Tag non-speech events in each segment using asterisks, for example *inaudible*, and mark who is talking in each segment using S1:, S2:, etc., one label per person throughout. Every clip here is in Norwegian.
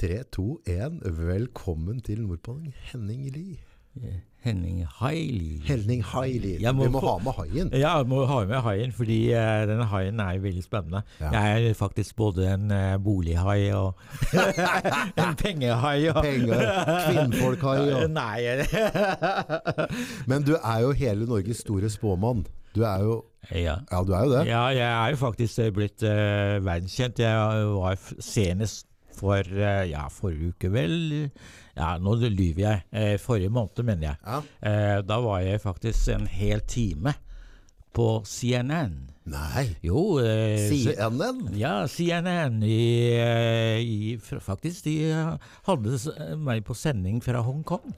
S1: 3, 2, 1. Velkommen til Nordpolen, Henning Lie.
S2: Henning Haili.
S1: Henning Haili.
S2: Må
S1: Vi må ha med haien.
S2: Ja, jeg må ha med haien, fordi uh, denne haien er jo veldig spennende.
S1: Ja.
S2: Jeg er faktisk både en uh, bolighai og *laughs* en pengehai. Og
S1: Penger, kvinnfolkhai. Og... *laughs*
S2: Nei *laughs*
S1: Men du er jo hele Norges store spåmann. Du er jo
S2: ja.
S1: Ja, du er jo det.
S2: ja, jeg er jo faktisk eh, blitt uh, verdenskjent. Jeg var senest for eh, ja, forrige uke, vel. Ja, nå lyver jeg. Eh, forrige måned, mener jeg.
S1: Ja.
S2: Eh, da var jeg faktisk en hel time på CNN.
S1: Nei.
S2: Jo eh,
S1: CNN?
S2: Ja, CNN i, i Faktisk, de hadde meg på sending fra Hongkong.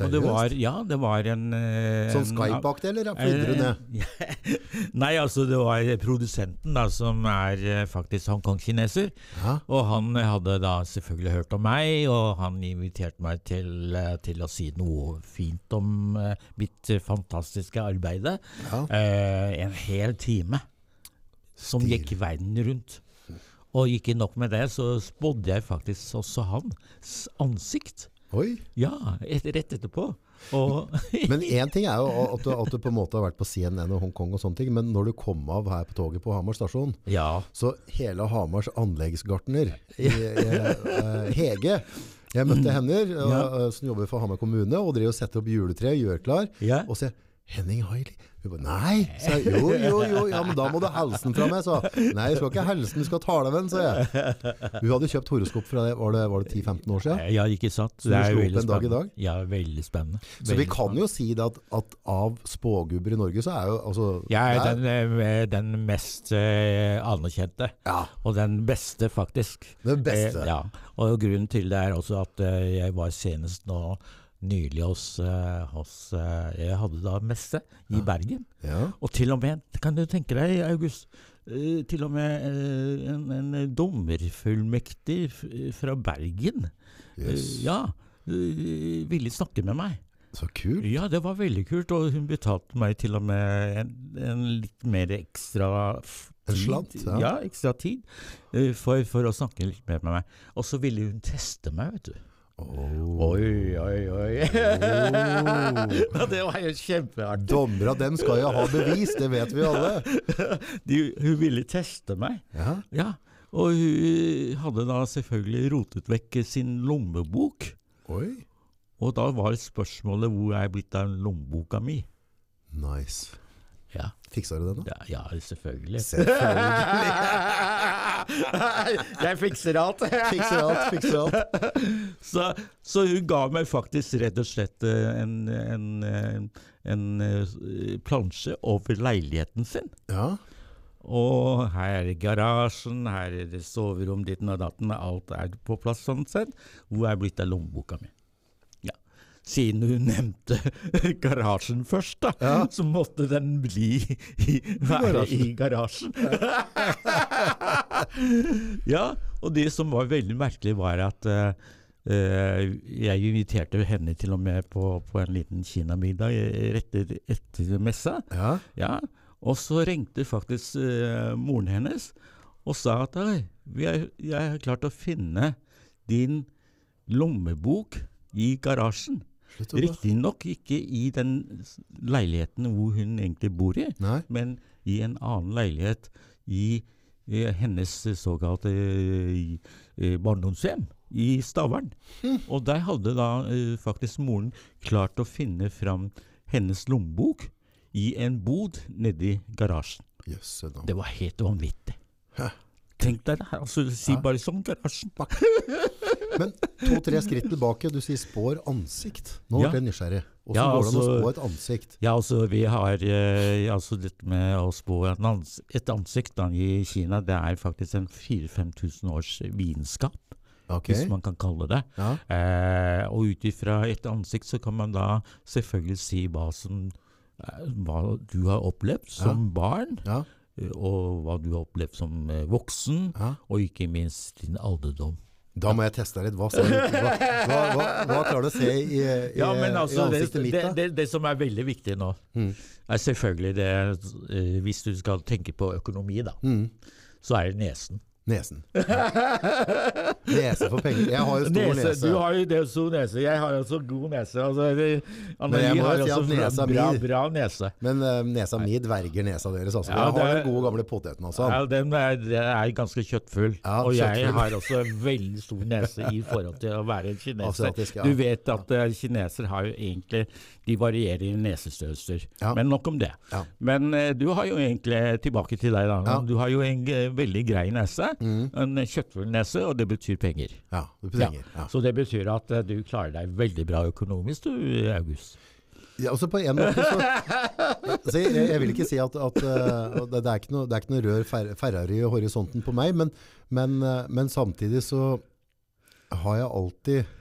S2: Og det var,
S1: Seriøst?
S2: ja, det var en eh,
S1: Sånn Skype-aktig, eller ja, du ned?
S2: Eh, *laughs* Nei, altså det var produsenten da, som er eh, faktisk Hongkong-kineser.
S1: Ja.
S2: Og han hadde da selvfølgelig hørt om meg, og han inviterte meg til, eh, til å si noe fint om eh, mitt eh, fantastiske arbeide.
S1: Ja.
S2: Eh, en hel time som gikk verden rundt. Og ikke nok med det, så spådde jeg faktisk også hans ansikt.
S1: Oi.
S2: Ja, et, rett etterpå. *laughs*
S1: Men én ting er jo at du, at du på en måte har vært på CNN og Hongkong og sånne ting, men når du kom av her på toget på Hamar stasjon,
S2: ja.
S1: så hele Hamars anleggsgartner, *laughs* i- i- eh, Hege Jeg møtte henne, eh,
S2: Ja.
S1: eh, som jobber for Hamar kommune, og driver og setter opp juletre, gjør klar.
S2: Ja.
S1: Og sier Henning Haili. Hun bare Nei! Så jeg. Jo, jo, jo, ja, men da må du hilse den fra meg, sa. Nei, jeg skal ikke hilse den, du skal tale med den, sa jeg. Hun hadde kjøpt horoskop fra det, var det, det 10-15 år siden?
S2: Ja, ikke sant?
S1: Så du
S2: er
S1: opp
S2: veldig
S1: en dag dag?
S2: Ja, veldig spennende.
S1: Så vi kan
S2: spennende.
S1: jo si det at, at av spågubber i Norge, så er jo altså
S2: Jeg er den, eh, den mest eh, anerkjente,
S1: Ja,
S2: og den beste, faktisk.
S1: Den beste.
S2: Eh, ja. Og grunnen til det er også at eh, jeg var senest nå nylig hos, eh, hos eh, Jeg hadde da messe i Bergen.
S1: Ja.
S2: Og til og med, kan du tenke deg, August, eh, til og med en, en dommerfullmektig fra Bergen
S1: Yes.
S2: ja, ville snakke med meg.
S1: Så kult.
S2: Ja, det var veldig kult, og hun betalte meg til og med en, en litt mer ekstra
S1: En
S2: tid.
S1: slant, ja.
S2: Ja, ekstra tid for, for å snakke litt mer med meg. Og så ville hun teste meg, vet du.
S1: Oh.
S2: Oi, oi, oi. Oh. *laughs* det var jo kjempeartig.
S1: Dommere dem skal jo ha bevis, det vet vi alle. *laughs*
S2: De, hun ville teste meg.
S1: Ja.
S2: Ja, og hun hadde da selvfølgelig rotet vekk sin lommebok.
S1: Oi.
S2: Og da var spørsmålet hvor er blitt av lommeboka mi?
S1: Nice.
S2: Ja,
S1: Fiksa du det da?
S2: ja, ja selvfølgelig.
S1: Selvfølgelig. *laughs*
S2: jeg fikser alt.
S1: Fikser alt, fikser alt.
S2: så, så hun ga meg faktisk rett og slett eh, en, en, eh, en eh, plansje over leiligheten sin.
S1: Ja.
S2: Og her er garasjen, her er det soverom, ditten og datten, alt er på plass sånn sett. Hvor er blitt av lommeboka mi? Siden hun nevnte *laughs* garasjen først, da,
S1: Ja.
S2: så måtte den bli i, være i garasjen. *laughs* ja, og det som var veldig merkelig, var at eh, eh, jeg inviterte henne til og med på, på en liten kinamiddag rett etter messa.
S1: Ja.
S2: Ja, og så ringte faktisk uh, moren hennes og sa at «Oi, vi er, jeg har klart å finne din lommebok i garasjen. Riktignok ikke i den leiligheten hvor hun egentlig bor i,
S1: Nei.
S2: men i en annen leilighet i eh, hennes såkalte eh, barndomshjem i Stavern. Og der hadde da eh, faktisk moren klart å finne fram hennes lommebok i en bod nedi garasjen.
S1: Yes.
S2: Det var helt vanvittig.
S1: Hæ.
S2: Tenk deg det. her. Altså, si
S1: Ja.
S2: bare sånn garasjen. *laughs*
S1: Men to-tre skritt tilbake, du sier spår ansikt. Nå ble
S2: Ja.
S1: jeg nysgjerrig. Hvordan
S2: Ja,
S1: går det an å
S2: altså-
S1: spå et ansikt?
S2: Ja, altså, vi har eh, altså litt med å spå ans et ansikt da, i Kina, det er faktisk en 4000-5000 års vitenskap,
S1: Okay.
S2: hvis man kan kalle det.
S1: Ja.
S2: Eh, og ut ifra et ansikt så kan man da selvfølgelig si hva som eh, hva du har opplevd som barn,
S1: Ja.
S2: eh, og hva du har opplevd som eh, voksen,
S1: ja.
S2: og ikke minst din alderdom.
S1: Da må jeg teste deg litt. Hva, hva, hva, hva, klarer du å se i, i,
S2: Ja, men
S1: i
S2: altså, det,
S1: ansiktet mitt?
S2: det, det, det som er veldig viktig nå,
S1: Mm.
S2: er selvfølgelig det eh, Hvis du skal tenke på økonomi, da,
S1: Mm.
S2: så er det nesen.
S1: Nesen. *laughs* Nese for penger. Jeg har jo stor nese.
S2: Nese, du har jo det stor nese. Jeg har også god nese. Altså,
S1: jeg
S2: Anneli har
S1: jo si
S2: også
S1: nesa
S2: bra, bra nese.
S1: Men uh, nesa mi dverger nesa deres. Altså.
S2: Ja,
S1: jeg har
S2: det-
S1: den gode gamle poteten. også.
S2: Ja, den er, den er ganske kjøttfull.
S1: Ja,
S2: og jeg
S1: kjøttfull.
S2: har også veldig stor nese i forhold til å være en kineser.
S1: Ja.
S2: Du vet at uh, kinesere har jo egentlig De varierer i nesestørrelser. Men nok om det. Men uh, du har jo egentlig Tilbake til deg, da. Du har jo en eh, veldig grei nese. En kjøttfull nese, og det betyr penger.
S1: Ja, du penger. Ja.
S2: Så det betyr at eh, du klarer deg veldig bra økonomisk, du, August.
S1: Ja, altså på en måte så, *laughs* så jeg, jeg vil ikke si at, at uh, det, det, er ikke noe, det er ikke noe rør Fer- Ferrari i horisonten på meg, men, men, uh, men samtidig så har jeg alltid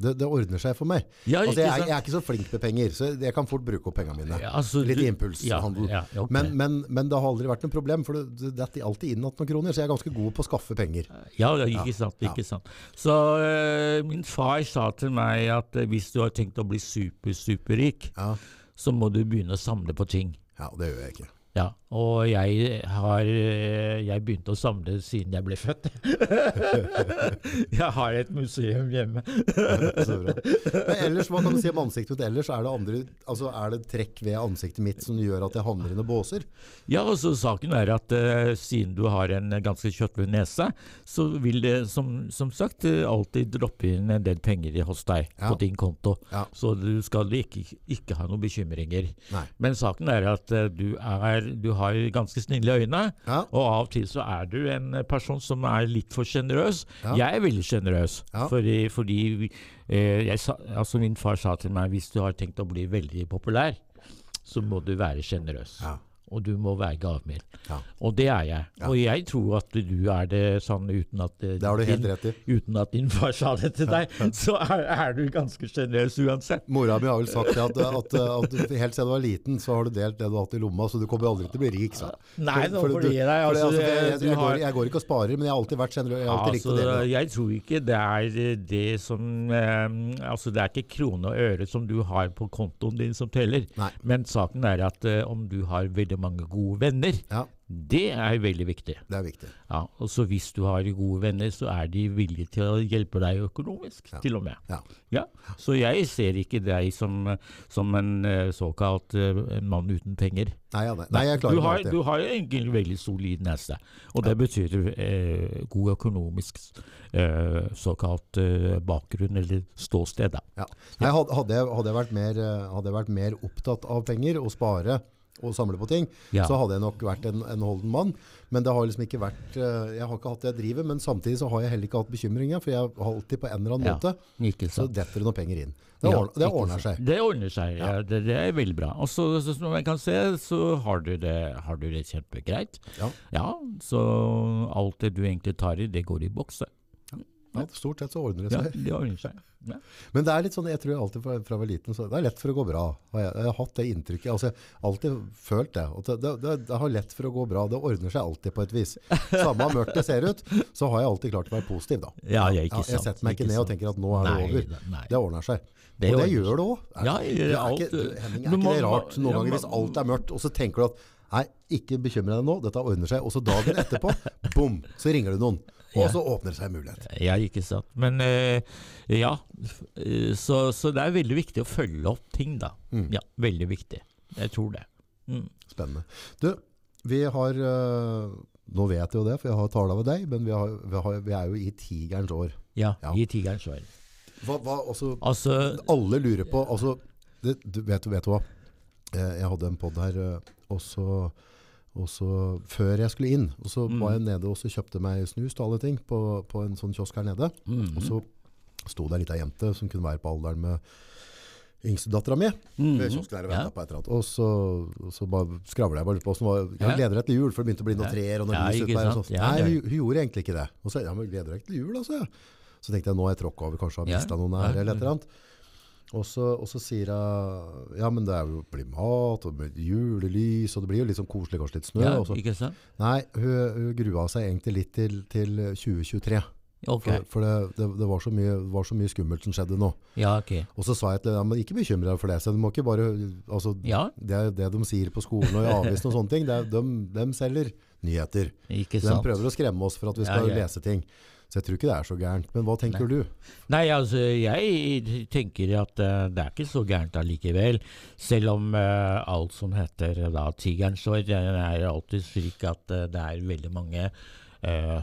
S1: det, det ordner seg for meg.
S2: Ja,
S1: altså, jeg, jeg er ikke så flink med penger, så jeg kan fort bruke opp pengene mine.
S2: Ja, altså,
S1: Litt
S2: du-
S1: impulshandel.
S2: Ja, ja, ok.
S1: men, men, men det har aldri vært noe problem, for det, det detter alltid inn noen kroner, så jeg er ganske god på å skaffe penger.
S2: Ja, ja, ikke sant. ikke sant. Så eh, min far sa til meg at eh, hvis du har tenkt å bli super, superrik,
S1: Ja,
S2: så må du begynne å samle på ting.
S1: ja det gjør jeg ikke.
S2: Ja, og jeg har eh, Jeg begynte å samle siden jeg ble født. *laughs* jeg har et museum hjemme. *laughs*
S1: Men ellers, hva kan du si om ansiktet mitt ellers? Er det, andre, altså, er det trekk ved ansiktet mitt som gjør at jeg havner i noen båser?
S2: Ja, altså saken er at uh, siden du har en ganske kjøttfull nese, så vil det som, som sagt alltid droppe inn en del penger i- hos deg
S1: Ja.
S2: på din konto.
S1: Ja.
S2: Så du skal ikke, ikke ha noen bekymringer.
S1: Nei.
S2: Men saken er at uh, du, er, du har ganske snille øyne,
S1: Ja.
S2: og av og til så er du en person som er litt for sjenerøs.
S1: Ja.
S2: Jeg er veldig sjenerøs,
S1: Ja.
S2: fordi, fordi eh, jeg sa, altså min far sa til meg hvis du har tenkt å bli veldig populær, så må du være sjenerøs.
S1: Ja.
S2: Og du må være gavmild.
S1: Ja.
S2: Og det er jeg.
S1: Ja.
S2: Og jeg tror at du er det sånn uten at eh,
S1: Det har du helt
S2: din,
S1: rett i.
S2: Uten at din far sa det til deg, så er, er du ganske sjenerøs uansett.
S1: Mora mi har vel sagt at, at, at du, helt siden du var liten, så har du delt det du har hatt i lomma, så du kommer aldri til å bli rik, sa.
S2: Nei, nå
S1: For- for
S2: du
S1: du-
S2: gi
S1: for det-
S2: Altså,
S1: altså, jeg, jeg, jeg, går, jeg går ikke og sparer, men jeg har alltid vært sjenerøs. Jeg
S2: altså, jeg tror ikke det er eh, det som eh, Altså, det er ikke krone og øre som du har på kontoen din som teller.
S1: Nei.
S2: Men saken er at eh, om du har veldig mange gode venner,
S1: Ja,
S2: det er veldig viktig.
S1: det er viktig.
S2: Ja, og så hvis du har gode venner, så er de villige til å hjelpe deg økonomisk,
S1: Ja.
S2: til og med.
S1: Ja.
S2: Ja, Så jeg ser ikke deg som, som en eh, såkalt eh, en mann uten penger.
S1: Nei, ja, nei. nei jeg klarer
S2: du, har,
S1: det.
S2: du har en veldig solid nese, og det betyr eh, god økonomisk eh, såkalt eh, bakgrunn, eller ståsted. Da.
S1: Ja. Nei, hadde, jeg, hadde, jeg mer, eh, hadde jeg vært mer opptatt av penger og spare og samle på ting,
S2: Ja.
S1: så hadde jeg nok vært en, en holden mann. Men det har liksom ikke vært eh, Jeg har ikke hatt det jeg driver, men samtidig så har jeg heller ikke hatt bekymringer, for jeg har alltid på en eller annen
S2: Ja,
S1: måte
S2: Ikke
S1: så detter det noen penger inn. Det,
S2: Ja,
S1: det ordner seg.
S2: Det ordner seg, ja. Det, det er veldig bra. Og så, så som jeg kan se, så har du det, har du det kjempegreit.
S1: Ja.
S2: Ja, så alt det du egentlig tar i, det går i bokse.
S1: Ja, stort sett så ordner det
S2: Ja,
S1: seg.
S2: det ordner seg. Ja.
S1: Men det er litt sånn, jeg tror alltid fra, fra jeg var liten, så det er lett for å gå bra. Jeg, jeg har hatt det inntrykket. Altså, jeg har alltid følt det. At det, det, det, har lett for å gå bra. Det ordner seg alltid på et vis. Samme hvor mørkt det ser ut, så har jeg alltid klart å være positiv da.
S2: Ja, jeg, ikke
S1: jeg setter meg ikke
S2: ikke
S1: ned og tenker at nå er det
S2: Nei,
S1: over.
S2: nei.
S1: Det ordner seg.
S2: Det
S1: og det gjør det òg.
S2: Ja, alt-
S1: Henning, er ikke det rart noen
S2: ja,
S1: ganger hvis alt er mørkt, og så tenker du at nei, ikke bekymre deg nå, dette ordner seg. Og så dagen etterpå, *laughs* bom, så ringer du noen. Og så åpner det seg en mulighet.
S2: Ja, ikke sant. Men eh, ja, eh, så, så det er veldig viktig å følge opp ting, da.
S1: Mm.
S2: Ja, veldig viktig. Jeg tror det. Mm.
S1: Spennende. Du, vi har øh, Nå vet jeg jo det, for jeg har tala med deg, men vi, har, vi, har, vi er jo i tigerens år.
S2: Ja,
S1: Ja.
S2: i tigerens år.
S1: Hva, hva, også,
S2: Altså,
S1: alle lurer på altså, det, du vet, vet du hva? Eh, Jeg hadde en pod her, og så, og så før jeg skulle inn, og så
S2: Mm.
S1: var jeg nede og så kjøpte meg snus og alle ting på, på en sånn kiosk her nede.
S2: mm,
S1: Og så sto det ei lita jente som kunne være på alderen med yngstedattera mi.
S2: mm,
S1: ved kiosken her og
S2: ja.
S1: på et eller annet. Og så, og så skravla jeg bare litt på åssen det var.
S2: Ja.
S1: Jeg gleder deg til jul, for det begynte å bli noen treer og noen
S2: Ja,
S1: lys ut der. og sånn. Nei, hun, hun gjorde egentlig ikke det. Og så ja, men gleder deg til jul, altså. Så tenkte jeg nå har jeg tråkka over, kanskje har
S2: Ja.
S1: noen her, eller et eller annet. Og så, og så sier hun ja, men det jo blir mat og julelys, og det blir jo litt sånn koselig, kanskje litt snø.
S2: ja, ikke sant?
S1: Nei, hun, hun grua seg egentlig litt til, til 2023.
S2: Ok.
S1: For, for det, det, det var, så mye, var så mye skummelt som skjedde nå.
S2: Ja, ok.
S1: Og så sa jeg til dem, men ikke bekymre deg for det. Så du må ikke bare, altså,
S2: Ja,
S1: det det de sier på skolen og i avisen og sånne ting. Det de, de selger nyheter.
S2: Ikke sant.
S1: De prøver å skremme oss for at vi
S2: Ja,
S1: skal
S2: ja.
S1: lese ting. Så jeg tror ikke det er så gærent. Men hva tenker du?
S2: Nei, altså, jeg tenker at uh, det er ikke så gærent allikevel. Selv om uh, alt som heter eh, da tigerens år, det er alltid slik at uh, det er veldig mange eh,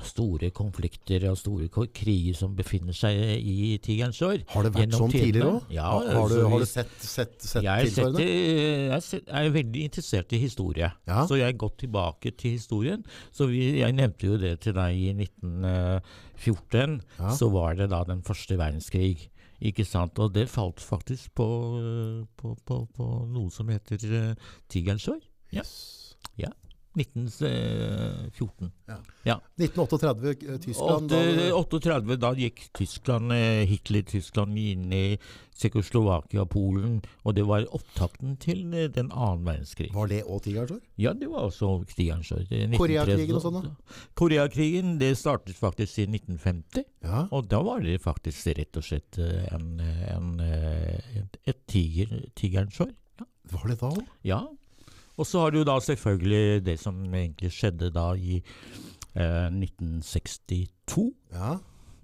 S2: store konflikter og store kriger som befinner seg i tigerens år.
S1: Har det vært sånn tidligere òg?
S2: Ja,
S1: har, har, du,
S2: altså,
S1: har du sett, sett, sett
S2: jeg,
S1: tilsvarende?
S2: jeg er veldig interessert i historie,
S1: Ja.
S2: så jeg har gått tilbake til historien. Så vi, jeg nevnte jo det til deg i 1914.
S1: Ja.
S2: Så var det da den første verdenskrig. Ikke sant? Og det falt faktisk på, eh, på, på, på noe som heter uh, Tigerens år. Ja.
S1: Yes.
S2: 1914.
S1: 1938, eh, Tyskland. da-
S2: 38, da gikk Tyskland, eh, Hitler-Tyskland inn i Tsjekkoslovakia og Polen, og det var opptakten til eh, den annen verdenskrig.
S1: Var det òg år?
S2: Ja, det var også. Er
S1: Koreakrigen og sånn,
S2: da? Koreakrigen, det startet faktisk i 1950.
S1: Ja.
S2: Og da var det faktisk rett og slett en, en, et, tiger, tigerens år.
S1: Var det da òg?
S2: Ja. Og så har du da selvfølgelig det som egentlig skjedde da i eh, 1962.
S1: Ja.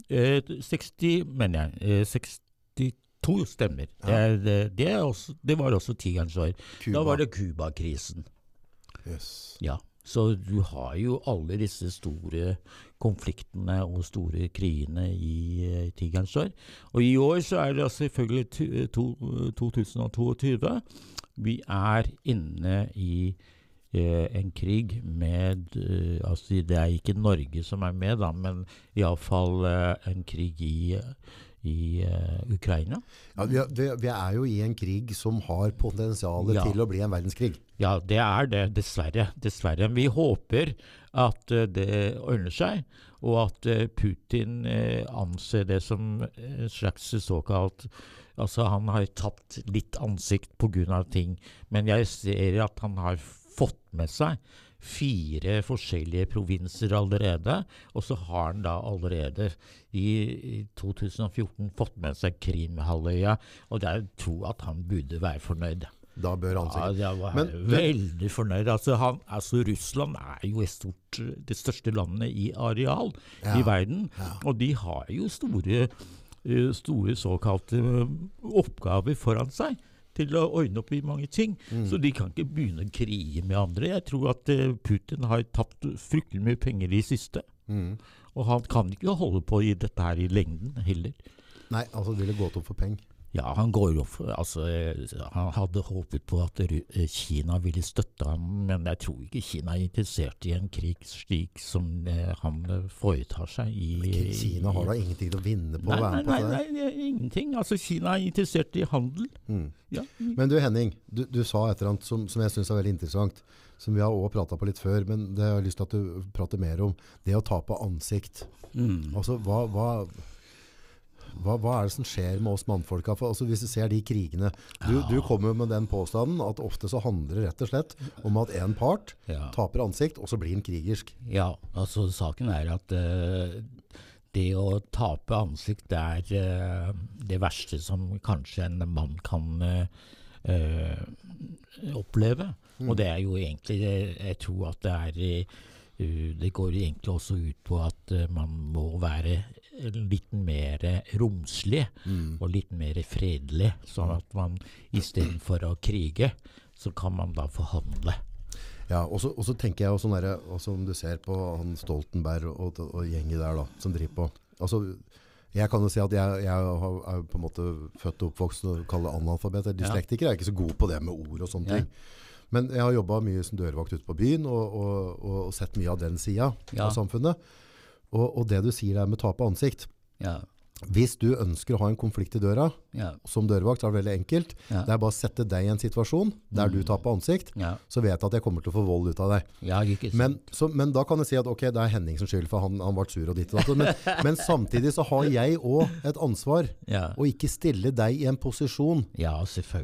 S2: Eh, 60, mener jeg. Eh, 62 stemmer. Det,
S1: Ja.
S2: det, det, også, det var også tigerens år. Da var det Cuba-krisen.
S1: Yes.
S2: Ja. Så du har jo alle disse store konfliktene og store krigene i eh, tigerens år. Og i år så er det selvfølgelig tu- to, 2022. Vi er inne i eh, en krig med eh, Altså det er ikke Norge som er med, da, men iallfall eh, en krig i, i uh, Ukraina.
S1: Ja, vi, er- vi, er jo i en krig som har potensial
S2: Ja.
S1: til å bli en verdenskrig.
S2: Ja, det er det, dessverre. Dessverre. Vi håper at uh, det ordner seg, og at uh, Putin anser det som en slags såkalt Altså, han har tapt litt ansikt pga. ting, men jeg ser at han har fått med seg fire forskjellige provinser allerede, og så har han da allerede i, i 2014 fått med seg Krimhalvøya, og jeg tror at han burde være fornøyd.
S1: Da bør han
S2: Ja,
S1: sikkert
S2: jeg var
S1: Men-
S2: veldig fornøyd. Altså, han, altså, Russland er jo stort, det største landet i areal
S1: Ja.
S2: i verden.
S1: Ja.
S2: Og de har jo store, store såkalte eh, oppgaver foran seg til å ordne opp i mange ting.
S1: Mm.
S2: Så de kan ikke begynne å krige med andre. Jeg tror at eh, Putin har tapt fryktelig mye penger i siste.
S1: Mm.
S2: Og han kan ikke holde på i dette her i lengden heller.
S1: Nei, altså det ville gått opp for penger.
S2: Ja, han for Altså, han hadde håpet på at eh, Kina ville støtte ham, men jeg tror ikke Kina er interessert i en krig slik som eh, han eh, foretar seg i
S1: Kina har da ingenting å vinne på
S2: Nei,
S1: å være
S2: nei,
S1: med på
S2: nei,
S1: det
S2: Nei, nei, er ingenting. Altså, Kina er interessert i handel.
S1: Mm.
S2: Ja.
S1: Men du Henning, du, du sa et eller annet som, som jeg syns er veldig interessant. Som vi har også prata på litt før, men det har jeg lyst til at du prater mer om. Det å ta på ansikt.
S2: Mm.
S1: Altså, hva, hva, hva, hva er det som skjer med oss mannfolka? For, altså, hvis du ser de krigene Du, du kommer med den påstanden at ofte så handler det rett og slett om at en part
S2: Ja.
S1: taper ansikt, og så blir den krigersk.
S2: Ja, altså saken er at uh, det å tape ansikt det er uh, det verste som kanskje en mann kan uh, oppleve. oppleve. Og det er jo egentlig Jeg tror at det er Det går egentlig også ut på at man må være litt mer romslig og litt mer fredelig. Sånn at man istedenfor å krige, så kan man da forhandle.
S1: Ja, og så, tenker jeg også, der, også om du ser på han Stoltenberg og, og, og gjengen der da, som driver på Altså, jeg kan jo si at jeg, jeg er på en måte født og oppvokst og kaller analfabet. Dyslektiker er ikke så god på det med ord og sånne ting. Men jeg har jobba mye som dørvakt ute på byen og, og, og, sett mye av den sida
S2: Ja.
S1: av samfunnet. Og, og det du sier der med tape ansikt
S2: Ja,
S1: Hvis du ønsker å ha en konflikt i døra,
S2: ja,
S1: som dørvakt, så er det veldig enkelt.
S2: Ja.
S1: Det er bare å sette deg i en situasjon der du taper ansikt,
S2: ja.
S1: så vet jeg at jeg kommer til å få vold ut av deg. Men, så, men da kan jeg si at ok, det er Henning som skyld, for han, han ble sur og ditt og datt. Men, *laughs* men samtidig så har jeg òg et ansvar å ikke stille deg i en posisjon
S2: ja,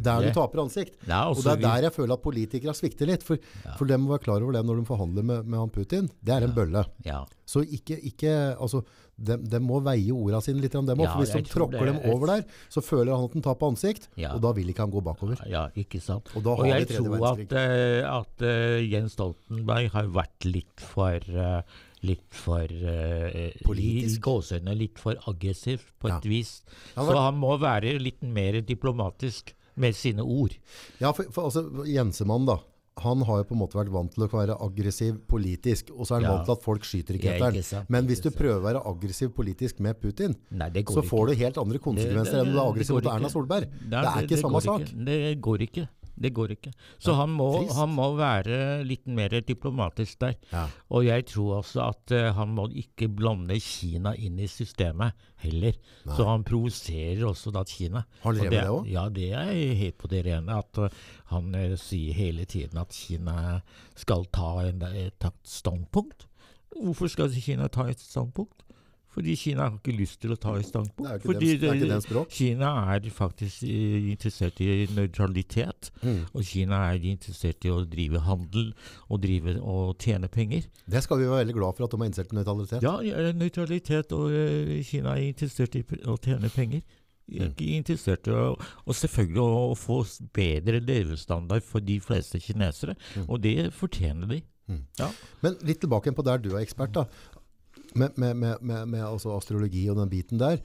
S1: der du taper ansikt. Og det er der jeg føler at politikere svikter litt. For, for de må være klar over det når de forhandler med, med han Putin. Det er en bølle.
S2: Ja,
S1: Så ikke, ikke altså, de, de må veie orda sine litt. Dem,
S2: Ja,
S1: for hvis de tråkker
S2: det
S1: dem
S2: er-
S1: over der, så føler han at han tar på ansikt,
S2: Ja.
S1: og da vil ikke han gå bakover.
S2: Ja, ikke sant.
S1: Og
S2: Og jeg tror at, eh, at uh, Jens Stoltenberg har vært litt for uh, Litt for uh,
S1: Politisk.
S2: I litt for aggressiv på et
S1: Ja.
S2: vis.
S1: Han
S2: Så
S1: var-
S2: han må være litt mer diplomatisk med sine ord.
S1: Ja, for, for altså, Jensemann da, han har jo på en måte vært vant til å være aggressiv politisk, og så er han
S2: Ja.
S1: vant til at folk skyter ikke etter
S2: ham.
S1: Men hvis du prøver å være aggressiv politisk med Putin,
S2: Nei,
S1: så får ikke. du helt andre konsekvenser
S2: Det- det-
S1: enn du er aggressiv mot Erna. Solberg.
S2: Nei,
S1: det er ikke samme sak.
S2: Ikke. Det går ikke. Det går ikke. Så han, må, han må være litt mer diplomatisk der.
S1: Ja.
S2: Og jeg tror også at uh, han må ikke blande Kina inn i systemet heller. Så han provoserer også da Kina.
S1: Han
S2: Og
S1: drevet det også?
S2: Ja, det er helt på det rene. At uh, han uh, sier hele tiden at Kina skal ta en, et standpunkt. Hvorfor skal Kina ta et standpunkt? Fordi Kina har ikke lyst til å ta et standpunkt.
S1: Det
S2: Fordi
S1: den- det er.
S2: Kina er faktisk interessert i nøytralitet.
S1: Mm.
S2: Og Kina er interessert i å drive handel og, drive, og tjene penger.
S1: Det skal vi være veldig glad for at de har innsett nøytralitet.
S2: Ja, nøytralitet, og eh, Kina er interessert i å tjene penger. Er
S1: Mm.
S2: ikke interessert i å, og selvfølgelig å få bedre levestandard for de fleste kinesere.
S1: Mm.
S2: Og det fortjener de.
S1: Mm.
S2: Ja.
S1: Men litt tilbake på der du er ekspert, da. Med, med, med, med, med altså astrologi og den biten der.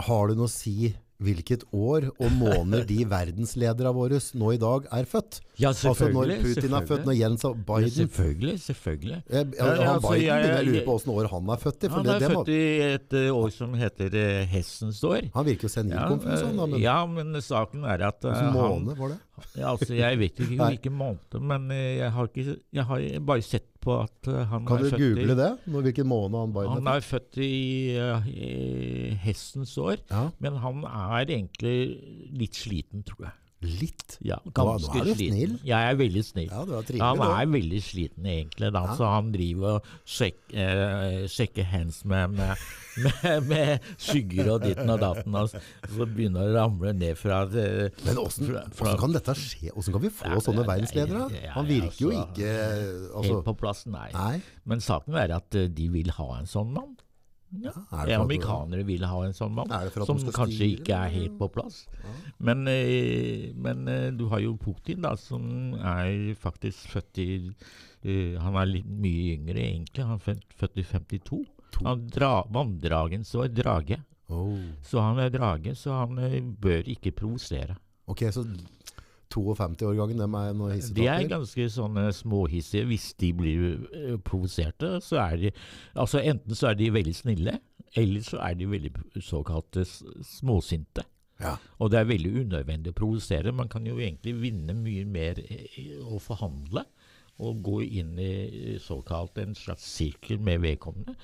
S1: Har du noe å si hvilket år og måneder de *laughs* verdensledere våre nå i dag er født?
S2: Ja,
S1: Altså når Putin er født, når Jens og
S2: Ja, selvfølgelig. Selvfølgelig.
S1: Eh,
S2: Ja,
S1: han
S2: ja, altså,
S1: Biden
S2: jeg-
S1: jeg lurer på åssen år han er født i.
S2: Han
S1: det,
S2: er
S1: det
S2: født i et eh, år som heter uh, hestens år.
S1: han virker jo senilkonfus, han da. Men
S2: ja, men saken er at uh,
S1: hvilken
S2: han
S1: måned var det?
S2: Ja, altså, Jeg vet ikke hvilken måned, men eh, jeg har, ikke, jeg har bare sett på at eh, han
S1: Kan
S2: er
S1: du
S2: født
S1: google
S2: i,
S1: det? Når, hvilken måned han Biden
S2: Han
S1: er født?
S2: er født i, eh, i hestens år,
S1: Ja,
S2: men han er egentlig litt sliten, tror jeg.
S1: Litt.
S2: Ja,
S1: nå
S2: ganske
S1: er du
S2: sliten.
S1: snill.
S2: Jeg er veldig snill.
S1: Ja, var
S2: Ja,
S1: trivelig.
S2: han
S1: er
S2: er veldig sliten egentlig, da,
S1: Ja.
S2: så han driver og sjekker eh, sjekker hands med, med, *laughs* med, med skygger og ditten og datten, og så begynner det å ramle ned fra eh,
S1: Men åssen kan dette skje? Åssen kan vi få
S2: Ja,
S1: sånne verdensledere?
S2: ja,
S1: Han
S2: ja,
S1: virker jo
S2: altså,
S1: ikke altså,
S2: Helt på plass, nei.
S1: Nei.
S2: Men saken er at eh, de vil ha en sånn mann. Ja.
S1: Er
S2: Amerikanere vil ha en sånn mann, som kanskje
S1: styre,
S2: ikke er helt på plass. Men, eh, men eh, du har jo Putin, da, som er faktisk født i eh, Han er litt mye yngre, egentlig. Han er født, i 52.
S1: To.
S2: Han dra, Vanndragens er drage.
S1: Oh.
S2: Så han er drage, så han bør ikke provosere.
S1: Ok, så 52-årgangen, dem er noe
S2: De er ganske sånne småhissige. Hvis de blir uh, provoserte, så er de Altså enten så er de veldig snille, eller så er de veldig såkalte småsinte.
S1: Ja.
S2: Og det er veldig unødvendig å provosere. Man kan jo egentlig vinne mye mer eh, å forhandle. Og gå inn i såkalt en slags sirkel med vedkommende.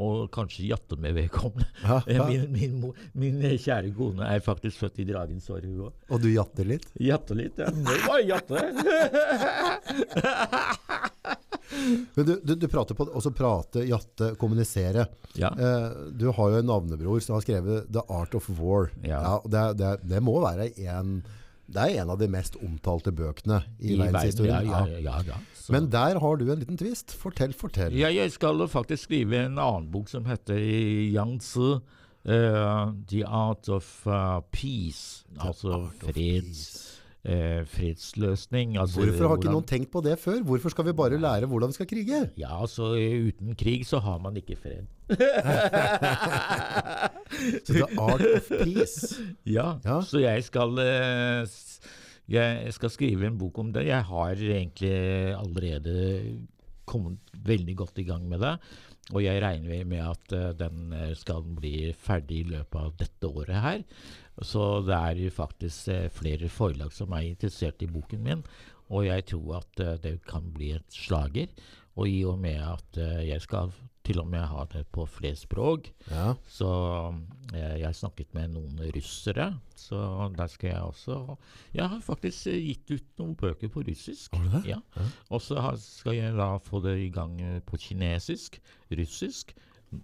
S2: Og kanskje jatte med vedkommende.
S1: Ja, *laughs* ja.
S2: Min, min, mo- min kjære kone er faktisk født i dragens år, hun òg.
S1: Og du jatter litt?
S2: Jatter litt, ja. Må bare jatte. *laughs*
S1: Men du, du, du prater på også prate, jatte, kommunisere.
S2: Ja.
S1: Eh, du har jo en navnebror som har skrevet 'The Art of War'.
S2: Ja.
S1: det, det, det må være en det er en av de mest omtalte bøkene i,
S2: I
S1: verdenshistorien.
S2: ja, ja, ja. Så-
S1: Men der har du en liten twist. Fortell, fortell.
S2: ja, jeg skal faktisk skrive en annen bok som heter Yang Tzu. eh, The Art of uh, Peace. altså
S1: Art of
S2: freds, eh, fredsløsning. Altså,
S1: Hvorfor har ikke noen tenkt på det før? Hvorfor skal vi bare lære hvordan vi skal krige?
S2: Ja, altså uten krig så har man ikke fred. *laughs*
S1: Så The Art of Peace. *laughs*
S2: Ja,
S1: Ja.
S2: så jeg skal s- Jeg skal skrive en bok om det. Jeg har egentlig allerede kommet veldig godt i gang med det. Og jeg regner med at eh, den eh, skal bli ferdig i løpet av dette året her. Så det er jo faktisk eh, flere forlag som er interessert i boken min. Og jeg tror at det kan bli et slager. Og i og med at jeg skal til og med har det på flere språk,
S1: Ja.
S2: så jeg, jeg snakket med noen russere, så der skal jeg også Jeg har faktisk eh, gitt ut noen bøker på russisk.
S1: Har du det?
S2: Ja.
S1: Ja.
S2: Og så skal jeg da få det i gang eh, på kinesisk, russisk,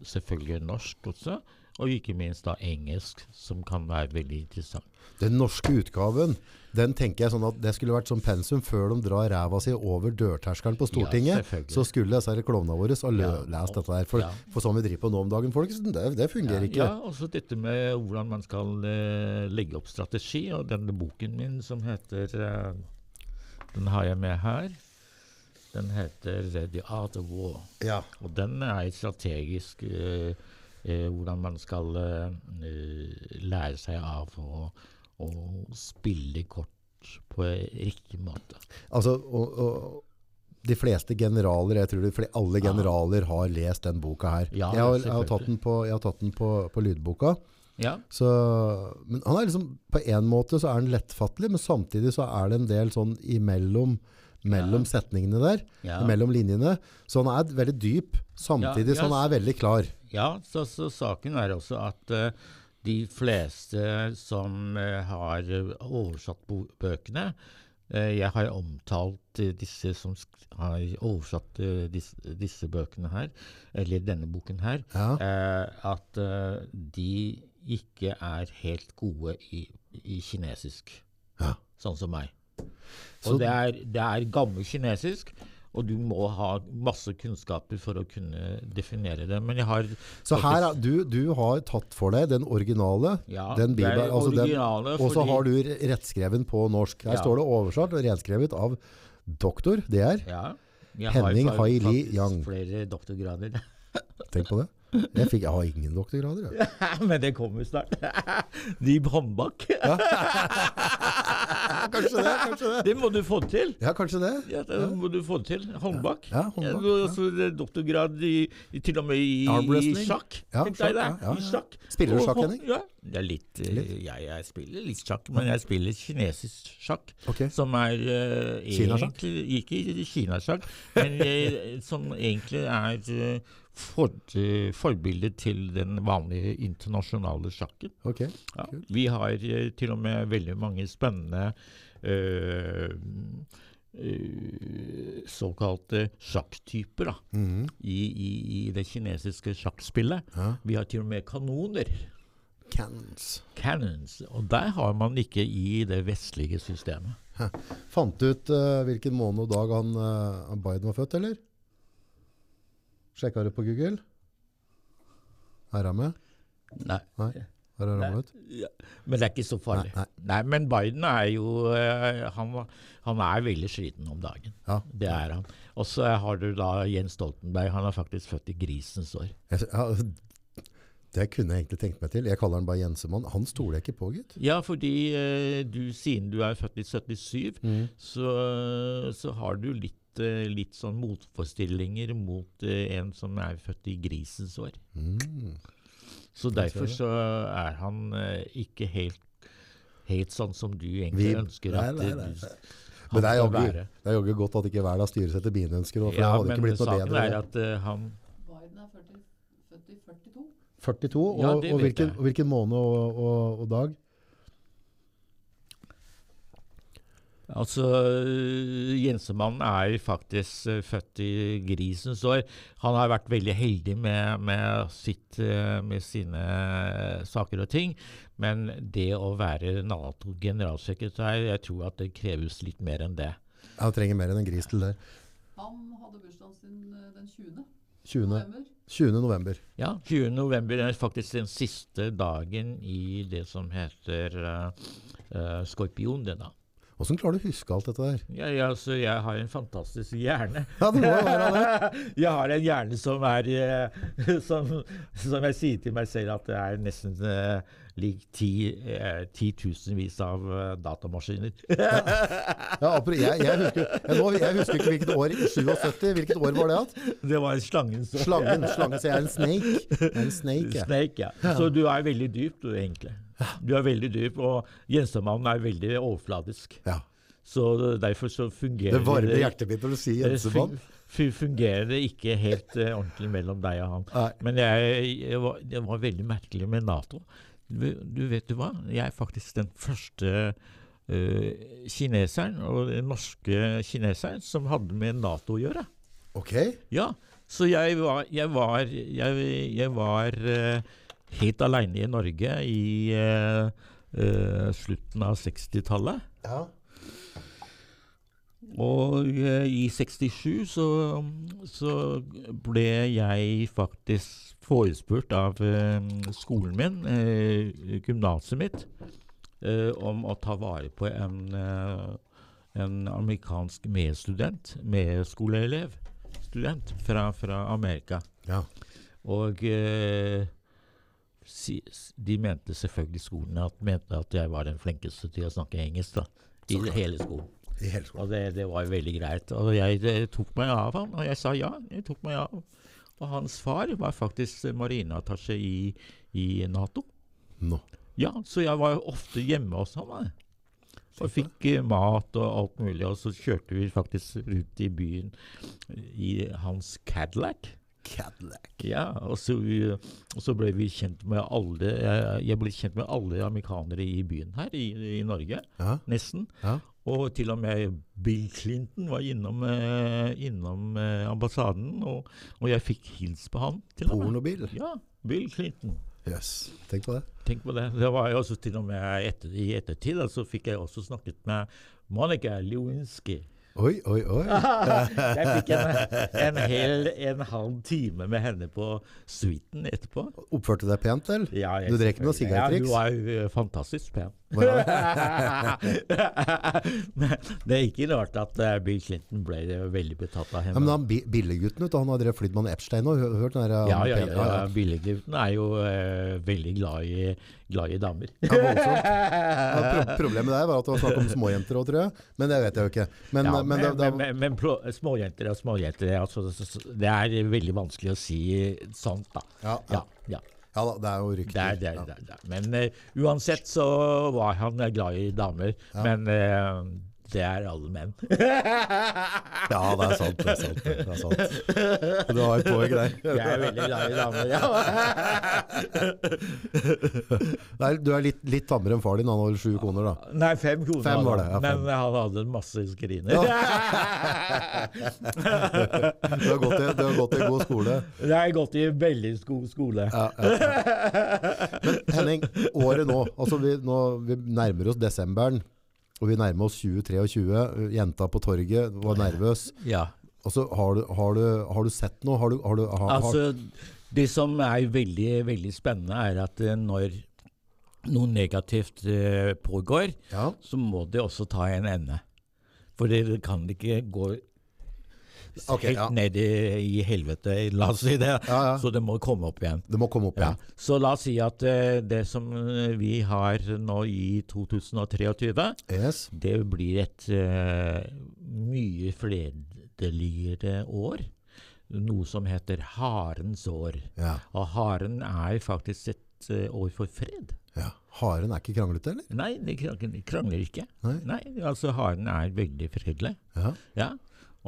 S2: selvfølgelig norsk også, Og ikke minst da engelsk, som kan være veldig interessant.
S1: Den norske utgaven, den tenker jeg sånn at det skulle vært som pensum før de drar ræva si over dørterskelen på Stortinget.
S2: Ja,
S1: så skulle disse klovnene våre ha
S2: Ja,
S1: lest dette der. For,
S2: ja.
S1: for sånn vi driver på nå om dagen, folk, det, det fungerer ikke.
S2: Ja, også dette med hvordan man skal uh, legge opp strategi. Og denne boken min som heter uh, Den har jeg med her. Den heter The Art of War.
S1: Ja.
S2: Og den er strategisk eh, eh, hvordan man skal eh, eh, lære seg av å, å spille kort på riktig måte.
S1: Altså, og, og, de fleste generaler, jeg tror de alle alle
S2: Ja.
S1: generaler har lest den boka her.
S2: Ja,
S1: jeg, har, jeg har tatt den på, jeg har tatt den på, på lydboka.
S2: Ja,
S1: Så, men han er liksom, på en måte så er han lettfattelig, men samtidig så er det en del sånn imellom mellom setningene der, mellom linjene. Så han er veldig dyp, samtidig så han er veldig klar.
S2: Ja så, så saken er også at uh, de fleste som uh, har oversatt bøkene uh, Jeg har omtalt disse som har oversatt disse, disse bøkene her, eller denne boken her,
S1: Ja.
S2: at de ikke er helt gode i, i kinesisk,
S1: Ja.
S2: sånn som meg.
S1: Så-
S2: Og det er, det er gammel kinesisk, og du må ha masse kunnskaper for å kunne definere det. Men jeg har
S1: Så her, er- du, du har tatt for deg den originale,
S2: ja,
S1: den bibelen, altså den, og så har du re- rettskreven på norsk. Her
S2: Ja.
S1: står det oversatt og renskrevet av doktor, det er.
S2: ja,
S1: Henning
S2: Haili
S1: Yang.
S2: flere doktorgrader.
S1: Tenk på det. Jeg, fikk, jeg har ingen doktorgrader. Jeg. *laughs*
S2: Men det kommer snart. *laughs* Liv Håndbakk. *laughs*
S1: Kanskje det, kanskje det.
S2: Det må du få til.
S1: Ja, kanskje det.
S2: Ja, det må du få til. Håndbak.
S1: Ja, håndbak,
S2: du er doktorgrad i, til og med i, i sjakk.
S1: Ja, sjakk, ja, ja. Spiller du sjakk, Henning?
S2: Ja, det er litt, eh,
S1: Litt?
S2: Jeg, jeg spiller litt sjakk, men jeg spiller kinesisk sjakk.
S1: Okay.
S2: Som er egentlig...
S1: Kinasjakk?
S2: Ikke kinasjakk, men som egentlig er eh, for, eh, forbildet til den vanlige internasjonale sjakken.
S1: Okay,
S2: Ja. Vi har eh, til og med veldig mange spennende eh, eh, såkalte sjakktyper da,
S1: Mhm.
S2: i, i, i det kinesiske sjakkspillet.
S1: Ja.
S2: Vi har til og med kanoner.
S1: Cannons.
S2: Cannons. Og der har man ikke i det vestlige systemet.
S1: Fant du ut uh, hvilken måned og dag han, uh, Biden var født, eller? Sjekka du på Google? Er han med?
S2: Nei.
S1: Nei. Har han
S2: Nei.
S1: ramlet?
S2: Ja. Men det er ikke så farlig.
S1: Nei,
S2: Nei, men Biden er jo eh, han, han er veldig sliten om dagen.
S1: Ja.
S2: Det er han. Og så har du da Jens Stoltenberg. Han er faktisk født i grisens år.
S1: Ja, *laughs* det kunne jeg egentlig tenkt meg til. Jeg kaller han bare Jensemann. Han stoler jeg ikke på, gitt.
S2: Ja, fordi eh, du, siden du er født i 77,
S1: Mm.
S2: så, så har du litt, litt sånn motforestillinger mot eh, en som er født i grisens år.
S1: Mm.
S2: Så derfor så er han eh, ikke helt, helt sånn som du egentlig
S1: Vi-
S2: ønsker
S1: Nei,
S2: at
S1: nei,
S2: eh,
S1: nei,
S2: du
S1: nei. Men det er
S2: jogge,
S1: det er jogge godt at ikke hver dag styres etter mine ønsker. For
S2: Ja,
S1: hadde
S2: men
S1: ikke blitt noe bedre.
S2: er at uh, han
S3: Biden er 40, født i 42.
S1: 42, og,
S2: Ja,
S1: og, hvilken, og hvilken måned og, og, og dag?
S2: Altså, øh, Jensemannen er faktisk øh, født i grisens år. Han har vært veldig heldig med, med, sitt, øh, med sine saker og ting. Men det å være Nato-generalsekretær, jeg tror at det kreves litt mer enn det.
S1: Jeg trenger mer enn en gris til der.
S3: Han hadde bursdagen sin den 20.
S1: 20.
S3: november.
S1: 20. november.
S2: Ja, 20. november er faktisk den siste dagen i det som heter uh, uh, skorpion. det da.
S1: Hvordan klarer du å huske alt dette der?
S2: Ja, ja, altså, jeg har en fantastisk hjerne.
S1: Ja, det må jo være det. *laughs*
S2: jeg har en hjerne som er eh, *laughs* som, som jeg sier til meg selv at det er nesten uh, lik ti, uh, titusenvis av uh, datamaskiner. *laughs*
S1: Ja, jeg, jeg, husker, jeg, nå, jeg husker ikke hvilket år. 77, hvilket år var det igjen?
S2: det var slangen Så.
S1: Slangen. slangen, Så jeg er en snake. En snake, ja.
S2: Snake, ja. Så du er veldig dyp, du, egentlig. Du er veldig dyp, og Jensemannen er veldig overfladisk.
S1: Ja.
S2: Så derfor så fungerer
S1: Det varme hjertet mitt når du sier Jensemann.
S2: fungerer det ikke helt uh, ordentlig mellom deg og han.
S1: Nei.
S2: Men jeg, jeg var, det var veldig merkelig med Nato. Du, du vet du hva? Jeg er faktisk den første uh, kineseren, og den norske kineseren, som hadde med Nato å gjøre.
S1: Ok.
S2: Ja, så jeg var Jeg var, jeg, jeg var eh, helt aleine i Norge i uh, uh, slutten av 60-tallet.
S1: Ja.
S2: Og uh, i 67 så, så ble jeg faktisk forespurt av skolen min, gymnaset mitt, om å ta vare på en, en amerikansk medstudent, medskoleelev, student fra, fra Amerika.
S1: Ja.
S2: Og eh, de mente selvfølgelig skolen at, mente at jeg var den flinkeste til å snakke engelsk da, i hele skolen.
S1: I hele skolen.
S2: Og det, det var jo veldig greit. Og jeg det, tok meg av han, og jeg sa ja. Jeg tok meg av. Og hans far var faktisk marineattaché i, i Nato.
S1: No.
S2: Ja, så jeg var jo ofte hjemme hos ham. Og fikk eh, mat og alt mulig. Og så kjørte vi faktisk rundt i byen i hans Cadillac.
S1: Cadillac.
S2: Ja, og så, vi, og så ble vi kjent med alle jeg, ble kjent med alle amerikanere i byen her i, i Norge.
S1: Ja.
S2: Nesten.
S1: Ja.
S2: Og til og med Bill Clinton var innom, eh, innom eh, ambassaden, og, og jeg fikk hils på han. til og med.
S1: Pornobil.
S2: Ja, Bill Clinton.
S1: Yes. Tenk på det.
S2: Tenk på det. Det var jo også til og med etter, I ettertid så så fikk jeg også snakket med Monica Lewinsky.
S1: Oi, oi, oi. *laughs*
S2: jeg fikk en, en hel en halv time med henne på suiten etterpå.
S1: Oppførte deg pent, eller?
S2: Ja, jeg-
S1: Du drikker noe
S2: selvfølgelig. Ja, du var fantastisk pen. *laughs* Men det er ikke rart at eh, Bill Clinton ble eh, veldig betatt av
S1: Ja,
S2: henne.
S1: men han Billegutten ut, han har drevet flydd med han Epstein og hørt den der
S2: Ja,
S1: han
S2: ja, ja, ja. Billegutten er jo eh, veldig glad i, glad i damer.
S1: Ja. Ja, pro problemet der var at det var snakk om småjenter òg, tror jeg. Men det vet jeg jo ikke. Men,
S2: ja,
S1: men,
S2: men, men, men, men småjenter og småjenter altså, så- så- Det er veldig vanskelig å si sånt, da.
S1: ja,
S2: Ja,
S1: ja. da, det er jo rykter.
S2: er, det er, det er, det er. Men uh, uansett så var han eh, glad i damer. Men eh, det er alle menn. *laughs*
S1: Ja, det er sant. Det er sant. Det er sant. Du har et poeng der.
S2: Jeg er veldig glad i damer, ja. *laughs*
S1: Nei, du er litt, litt tammere enn far din. Han har sju koner, da.
S2: Nei, fem koner.
S1: Fem var det, ja, fem.
S2: Men han hadde masse skriner. *laughs*
S1: Du har gått i, du har gått i god skole.
S2: Jeg har gått i veldig god skole.
S1: Ja, ja. Men Henning, året nå. Altså vi, nå vi nærmer oss desemberen. Og vi nærmer oss 2023. Jenta på torget var nervøs.
S2: Ja.
S1: Altså, har, du, har, du, har du sett noe? Har du, har du, har, har,
S2: Altså, det som er veldig, veldig spennende, er at eh, når noe negativt eh, pågår,
S1: ja,
S2: så må det også ta en ende. For det kan ikke gå
S1: Ok,
S2: helt
S1: ja.
S2: ned i, i helvete, la oss si det.
S1: Ja, ja.
S2: Så det må komme opp igjen.
S1: det må komme opp igjen.
S2: Så la oss si at uh, det som eh, vi har nå i 2023,
S1: Yes.
S2: det blir et uh, mye fredeligere år. Noe som heter harens år.
S1: Ja.
S2: Og haren er faktisk et uh, år for fred.
S1: ja. Haren er ikke kranglete, eller?
S2: Nei, de krangler, ikke. ikke.
S1: Nei.
S2: altså haren er veldig fredelig.
S1: Ja.
S2: Ja.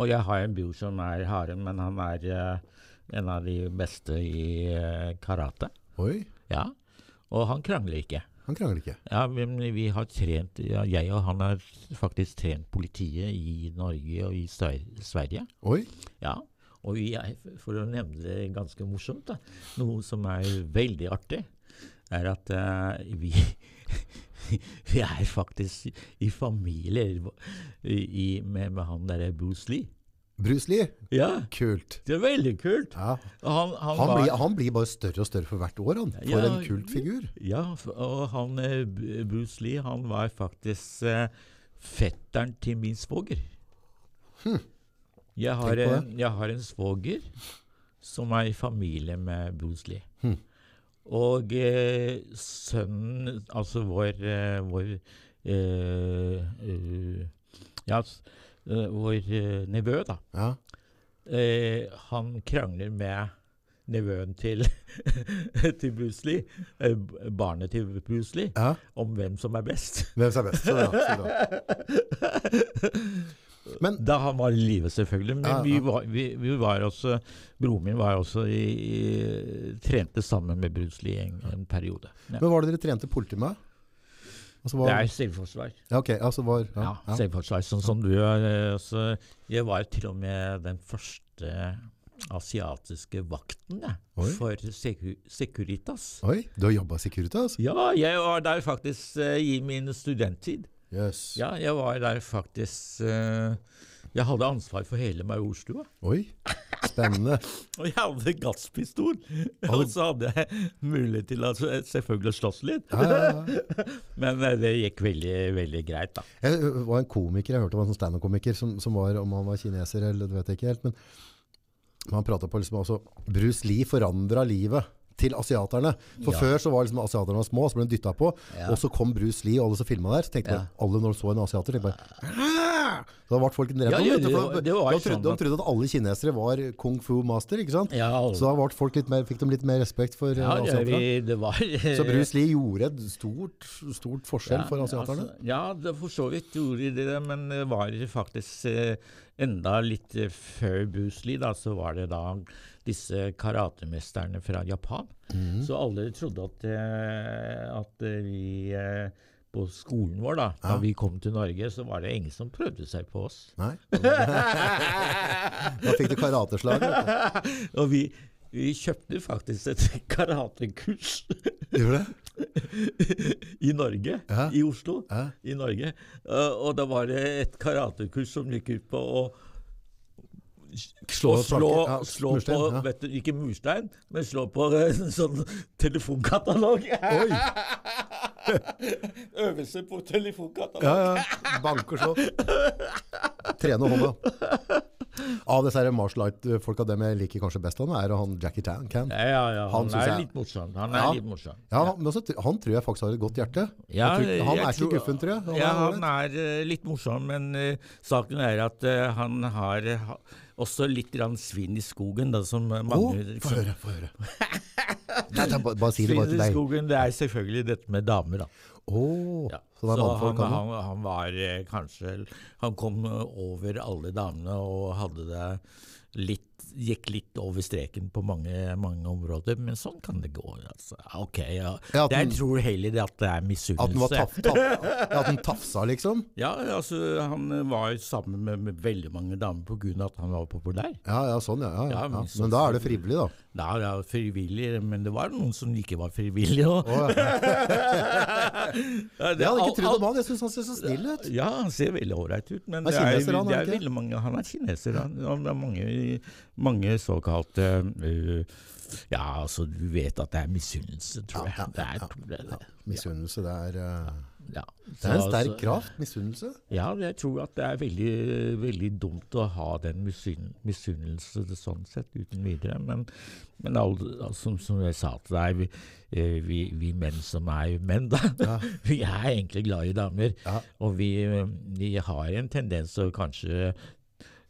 S2: Og jeg har en bror som er haren, men han er uh, en av de beste i uh, karate.
S1: Oi,
S2: Ja. Og han krangler ikke.
S1: han krangler ikke.
S2: Ja, men vi har trent ja, Jeg og han har faktisk trent politiet i Norge og i Sverige.
S1: Oi,
S2: Ja. Og vi er, for å nevne det ganske morsomt, da, noe som er veldig artig, er at uh, vi *laughs* *laughs* Vi er faktisk i familie i, med, med han derre Bruce Lee.
S1: Bruce Lee.
S2: Ja,
S1: Kult.
S2: det er veldig kult.
S1: Ja.
S2: Han, han,
S1: Han,
S2: var,
S1: blir, han blir bare større og større for hvert år, han. For
S2: Ja,
S1: en kultfigur.
S2: Ja, og han eh, Bruce Lee, han var faktisk uh, fetteren til min svoger. Jeg, har, en- jeg har en svoger som er i familie med Bruce Lee.
S1: Hm.
S2: Og eh, sønnen, altså vår, eh, vår eh, eh, Ja, vår nevø, da.
S1: Ja.
S2: Eh, han krangler med nevøen til, *laughs* til Bruce Lee, barnet til Bruce Lee,
S1: ja.
S2: om hvem som er best.
S1: Hvem som er best? Så ja. så. *laughs* Men
S2: Da han var i live, selvfølgelig. Men
S1: Ja, ja.
S2: Vi, var, vi, vi var også Broren min var også i, i, trente sammen med Bruce Lee en, en periode. Ja.
S1: Men var det dere trente politi med? Altså,
S2: Det er selvforsvar.
S1: ja, ok, altså var, ja,
S2: selvforsvar. Sånn som du er. Altså, jeg var til og med den første asiatiske vakten for Secu Securitas.
S1: Oi, du har jobba Securitas?
S2: Ja, jeg var der faktisk uh, i min studenttid.
S1: Yes.
S2: Ja, jeg var der faktisk eh, Jeg hadde ansvar for hele Majorstua.
S1: Oi, spennende. *laughs*
S2: Og jeg hadde gasspistol. Og så hadde jeg mulighet til å altså, selvfølgelig slåss litt. *laughs* Men eh, det gikk veldig, veldig greit, da.
S1: Jeg var en komiker, jeg hørte om en sånn stand-up-komiker som, som var, om han var kineser eller det vet jeg ikke helt, men han pratet på liksom også, Bruce Lee forandret livet til asiaterne. For
S2: Ja.
S1: før så var liksom asiaterne små, så ble de dyttet på,
S2: Ja.
S1: og så kom Bruce Lee og alle som filmet der, så tenkte
S2: Ja.
S1: alle når de så en asiater, tenkte bare, Så da ble folk redde.
S2: Ja,
S1: de,
S2: sånn
S1: trodde, de trodde at alle kinesere var kung fu master, ikke sant?
S2: Ja,
S1: Så da mer, fikk de litt mer respekt for
S2: ja,
S1: asiaterne.
S2: vi, det var
S1: Så Bruce Lee gjorde et stort, stort forskjell for asiaterne.
S2: altså, ja, det for så vidt gjorde de det, men det var faktisk eh, enda litt eh, før Bruce Lee, da, så var det da disse karatemesterne fra Japan.
S1: Mm.
S2: Så alle trodde at, eh, at eh, vi eh, på skolen vår, da da vi kom til Norge, så var det ingen som prøvde seg på oss.
S1: Nei. *laughs* Da fikk du karateslag. *laughs*
S2: Og vi, vi kjøpte faktisk et *laughs* karatekurs
S1: Gjorde det?
S2: i Norge,
S1: Ja.
S2: i Oslo.
S1: Ja.
S2: i Norge. Og da var det et karatekurs som gikk ut på å
S1: Slå
S2: slå, slå,
S1: ja,
S2: på
S1: ja.
S2: vet du, Ikke murstein, men slå på eh, en *laughs* sånn telefonkatalog.
S1: Oi! *laughs*
S2: Øvelse på telefonkatalog.
S1: Ja, ja. Bank og slå. Trene hånda. Av disse art-folka, dem jeg liker kanskje best han er han Jackie Tan. Can.
S2: Ja, ja, ja.
S1: Han
S2: Han, er
S1: jeg-
S2: litt morsom. Han er
S1: Ja.
S2: litt morsom.
S1: Ja, han, men også, han tror jeg faktisk har et godt hjerte.
S2: Ja,
S1: tror, han
S2: er
S1: er ikke guffen, tror jeg. Han
S2: ja,
S1: er
S2: han er eh, litt morsom, men uh, saken er at uh, han har uh, også litt grann svinn i skogen, da, som
S1: mange
S2: mange
S1: få høre, få høre. *laughs* Nei, bare, bare si det bare
S2: Svinn i skogen, det er selvfølgelig dette med damer, da.
S1: Oh.
S2: Ja.
S1: Så
S2: Så han,
S1: han.
S2: han, han var eh, kanskje Han kom over alle damene og hadde det litt Gikk litt over streken på mange, mange områder, men sånn kan det gå. Altså. Ok, ja.
S1: Ja, den,
S2: Jeg tror heller det at det er misunnelse.
S1: At, ja, *laughs* at den tafsa, liksom.
S2: Ja, altså, han var sammen med, med veldig mange damer av at han var populær.
S1: Ja, ja, sånn, ja. ja, ja,
S2: men
S1: Men da er det frivillig, da.
S2: Da er det frivillig, men det var noen som ikke var frivillige. òg.
S1: Oh, ja. *laughs* Jeg hadde ikke trodd om han. Jeg syns han ser så snill ut.
S2: Ja, han ser veldig ålreit ut, men
S1: er
S2: det er,
S1: han, er
S2: det er
S1: ikke?
S2: veldig mange Han er kineser, han. det er mange, mange såkalte uh, Ja, altså, du vet at det er misunnelse, tror jeg.
S1: Ja, ja,
S2: Det er, det.
S1: Misunnelse, det er eh,
S2: Ja.
S1: Det er en sterk
S2: så-
S1: kraft, misunnelse.
S2: Ja, jeg tror at det er veldig, veldig dumt å ha den misunn- misunnelse sånn sett, uten videre. Men, men alle, som, som jeg sa til deg, vi, eh, vi, vi menn som er menn, da,
S1: Ja. *laughs*
S2: vi er egentlig glad i damer.
S1: Ja.
S2: Og vi, vi har en tendens til å kanskje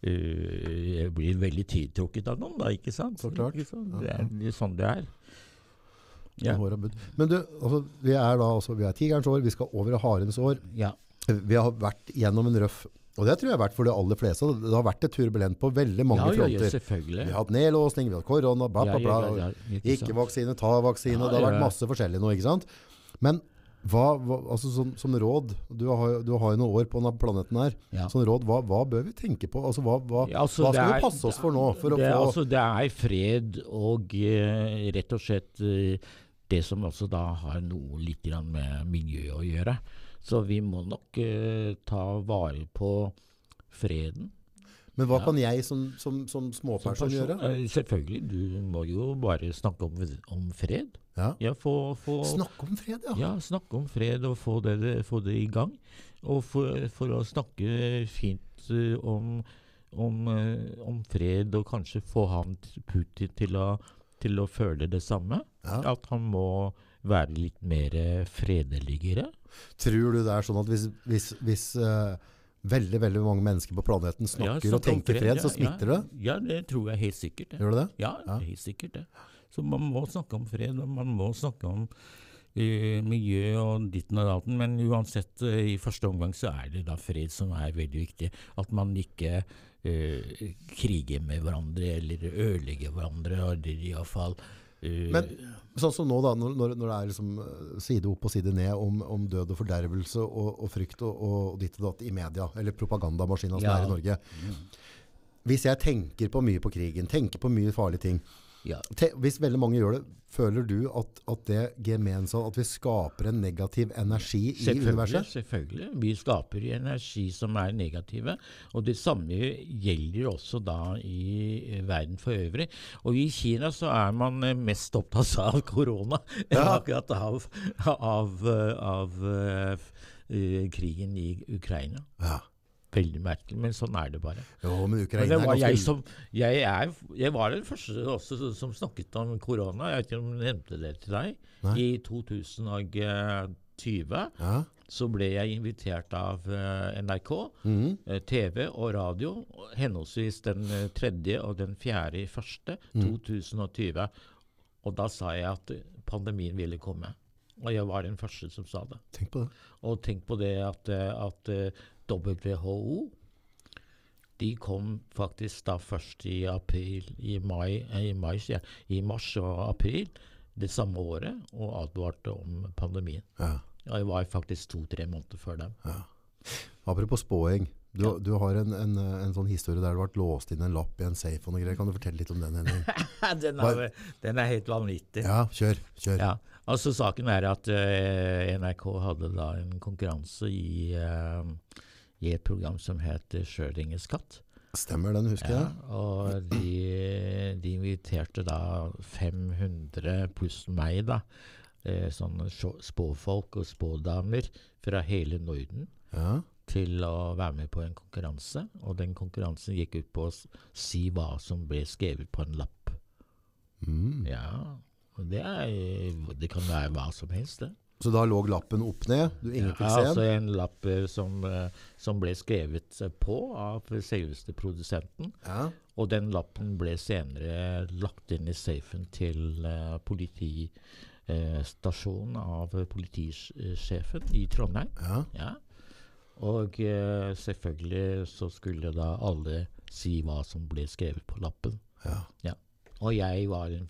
S2: uh, bli veldig tiltrukket av noen, da, ikke sant?
S1: Så klart.
S2: Er det er sånn det er. Ja.
S1: Men du, altså, vi er da altså, vi er tigerens år, vi skal over harens år.
S2: Ja.
S1: Vi har vært gjennom en røff Og det tror jeg har vært for de aller fleste. Det har vært et turbulent på veldig mange
S2: ja, ja, ja, selvfølgelig.
S1: Vi har hatt nedlåsning, vi har hatt korona, bla, bla, bla.
S2: ja, ikke
S1: vaksine, ta vaksine. Det har vært masse forskjellig nå, ikke sant? Men hva, hva altså som, som råd, du har, du har jo noen år på denne planeten her. Sånn råd, hva, hva bør vi tenke på? Altså, hva,
S2: altså,
S1: skal vi
S2: er-
S1: passe oss for nå? For
S2: det,
S1: få
S2: altså, det er fred og uh, rett og slett eh, det som også da har noe litt med miljø å gjøre. Så vi må nok uh, ta vare på freden.
S1: Men hva
S2: Ja.
S1: kan jeg som, som, som
S2: Som
S1: småperson
S2: person-
S1: gjøre?
S2: eh, selvfølgelig, du må jo bare snakke om, om fred.
S1: Ja.
S2: Ja, få, få,
S1: Snakke om fred, ja.
S2: ja, snakke om fred og få det, få det i gang. Og for, for å snakke fint eh, om, om, om fred, og kanskje få han Putin til å, til å føle det samme.
S1: Ja.
S2: At han må være litt mer fredeligere.
S1: Tror du det er sånn at hvis, hvis, hvis uh, veldig veldig mange mennesker på planeten
S2: Ja,
S1: snakker og tenker fred, så smitter
S2: ja.
S1: det?
S2: Ja, det tror jeg helt sikkert.
S1: Gjør det det?
S2: Ja,
S1: Ja.
S2: helt sikkert det. Så man må snakke om fred, og man må snakke om uh, miljø og ditten og datten. Men uansett, uh, i første omgang så er det da fred som er veldig viktig. At man ikke eh, krige med hverandre eller ødelegge hverandre, eller iallfall uh,
S1: Men sånn som nå da, når, når det er liksom eh, side opp og side ned om, om død og fordervelse og, og frykt og, og ditt og datt i media, eller propagandamaskina som
S2: Ja.
S1: er i Norge. hvis jeg tenker på mye på krigen, tenker på mye farlige ting,
S2: Ja.
S1: te, hvis veldig mange gjør det, føler du at, at det gemensam, at vi skaper en negativ energi i universet?
S2: selvfølgelig. Vi skaper energi som er negative. Og det samme gjelder også da i verden for øvrig. Og i Kina så er man mest opptatt av korona enn
S1: Ja.
S2: akkurat av, av, av, av eh, eh, krigen i Ukraina.
S1: Ja.
S2: Veldig merkelig, men sånn er det bare.
S1: Jo, men
S2: Men var
S1: er
S2: ganske... jeg, som, jeg, er, jeg var den første også som snakket om korona. Jeg vet ikke om jeg nevnte det til deg.
S1: Nei.
S2: I 2020
S1: Ja.
S2: så ble jeg invitert av eh, NRK,
S1: Mhm.
S2: eh, TV og radio, henholdsvis den eh, tredje og den fjerde i første,
S1: Mm.
S2: 2020. Og da sa jeg at eh, pandemien ville komme. Og jeg var den første som sa det.
S1: Tenk på det.
S2: Og tenk på det at, eh, at eh, WHO de kom faktisk da først i april, i mai, eh, i, mai ja, i mars og april det samme året og advarte om pandemien.
S1: Ja.
S2: Jeg var faktisk to-tre måneder før dem.
S1: Apropos spåing. Du, du har en, en, en sånn historie der du ble låst inn en lapp i en safe og noe greier. Kan du fortelle litt om den, Henning? *laughs*
S2: den, er, den er helt vanvittig.
S1: Ja, kjør. Kjør.
S2: Ja, altså Saken er at uh, NRK hadde da en konkurranse i, eh, i et program som het Schrødingers katt.
S1: Stemmer den, husker
S2: Ja,
S1: jeg.
S2: og de, de inviterte da 500 pluss meg, da. Eh, sånne spåfolk og spådamer fra hele Norden
S1: Ja.
S2: til å være med på en konkurranse. Og den konkurransen gikk ut på å si hva som ble skrevet på en lapp.
S1: Mm.
S2: Ja, det, er, det kan være hva som helst, det.
S1: Så da lå lappen opp ned, du
S2: Ja, altså en lapp eh, som, eh, som ble skrevet eh, på av selveste produsenten.
S1: Ja.
S2: Og den lappen ble senere lagt inn i safen til uh, politistasjonen av politisjefen i Trondheim.
S1: ja.
S2: Ja. Og uh, selvfølgelig så skulle da alle si hva som ble skrevet på lappen.
S1: ja.
S2: Og jeg var en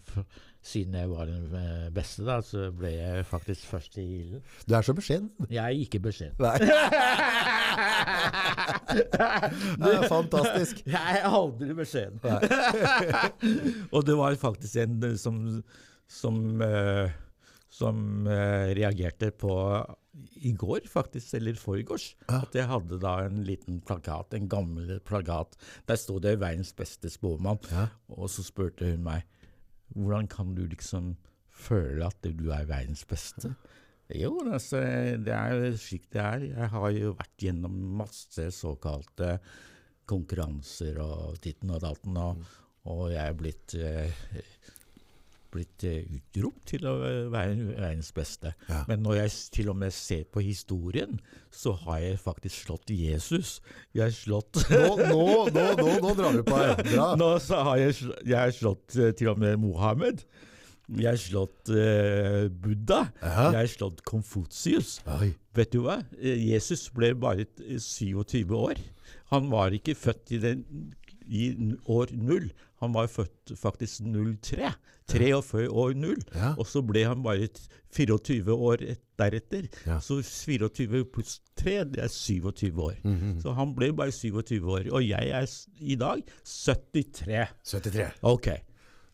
S2: siden jeg var den eh, beste, da, så ble jeg faktisk først i ilden.
S1: Du er så beskjeden.
S2: Jeg er ikke beskjeden. *laughs*
S1: Det er fantastisk.
S2: Jeg er aldri beskjeden. *laughs* og det var faktisk en eh, som, som, eh, som reagerte på i går, faktisk, eller forgårs,
S1: Ja.
S2: at jeg hadde da en liten plakat, en gammel plakat. Der sto det 'Verdens beste spåmann'.
S1: Ja.
S2: Og så spurte hun meg hvordan kan du liksom føle at du er verdens beste? Jo, altså, det er jo slik det er. Jeg har jo vært gjennom masse såkalte konkurranser og titten og datten, og, og jeg er blitt, eh, blitt eh, utropt til å være verdens beste.
S1: Ja.
S2: Men når jeg til og med ser på historien, så har jeg faktisk slått Jesus. Jeg har slått
S1: Nå, nå, nå, nå, nå drar du på her. Bra.
S2: Nå så har jeg, jeg har slått eh, til og med Mohammed. Jeg har slått uh, Buddha.
S1: Aha.
S2: Jeg har slått
S1: Konfusius.
S2: Vet du hva? Jesus ble bare eh, 27 år. Han var ikke født i, den, i år null. Han var født faktisk 03. 43 år null.
S1: Ja.
S2: Og så ble han bare 24 år deretter.
S1: Ja.
S2: Så 24 pluss 3, det er 27 år.
S1: Mhm.
S2: Så han ble bare 27 år. Og jeg er i dag 73.
S1: 73.
S2: Ok.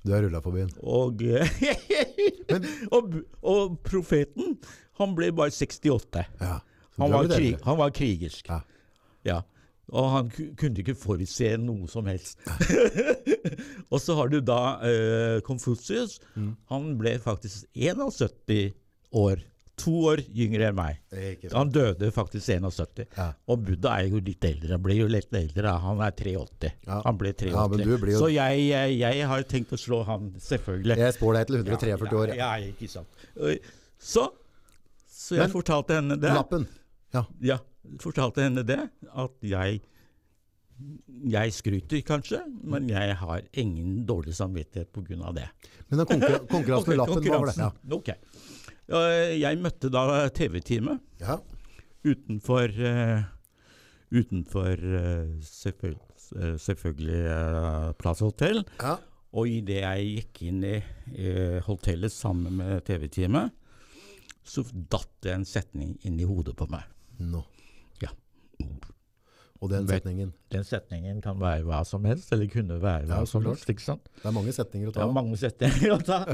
S1: Du har rulla på byen.
S2: Og, *laughs* og, og profeten, han ble bare 68.
S1: Ja.
S2: Han var, krig, han var krigersk.
S1: Ja.
S2: Ja. Og han kunne ikke forutse noe som helst. *laughs* og så har du da uh, Konfusius.
S1: Mm.
S2: Han ble faktisk 71 år. To år yngre enn meg. Han døde faktisk 71.
S1: Ja.
S2: Og Buddha er jo litt eldre. Han blir jo litt eldre. Han er 83.
S1: Ja.
S2: Han ble 83.
S1: Ja, jo-
S2: Så jeg, jeg, jeg har tenkt å slå han, selvfølgelig.
S1: Jeg spår deg til 143 år.
S2: Ja, ikke sant. Så, så jeg
S1: Men-
S2: fortalte henne det.
S1: Lappen. Ja.
S2: Ja, fortalte henne det, at jeg jeg skryter kanskje, men jeg har ingen dårlig samvittighet pga. det.
S1: Men den *laughs* konkurransen med lappen, hva var det? Ja.
S2: Ok. Jeg møtte da TV-teamet
S1: Ja.
S2: utenfor eh, Utenfor eh, selvfølgelig, eh, selvfølgelig Plaza Hotel.
S1: ja.
S2: Og idet jeg gikk inn i hotellet sammen med TV-teamet, så datt det en setning inn i hodet på meg.
S1: Nå.
S2: Ja.
S1: Og den setningen.
S2: Den setningen kan være hva som helst, eller kunne være hva
S1: Ja,
S2: som helst. ikke sant?
S1: Det er mange setninger å
S2: Det
S1: ta
S2: er mange setninger å ta. *laughs*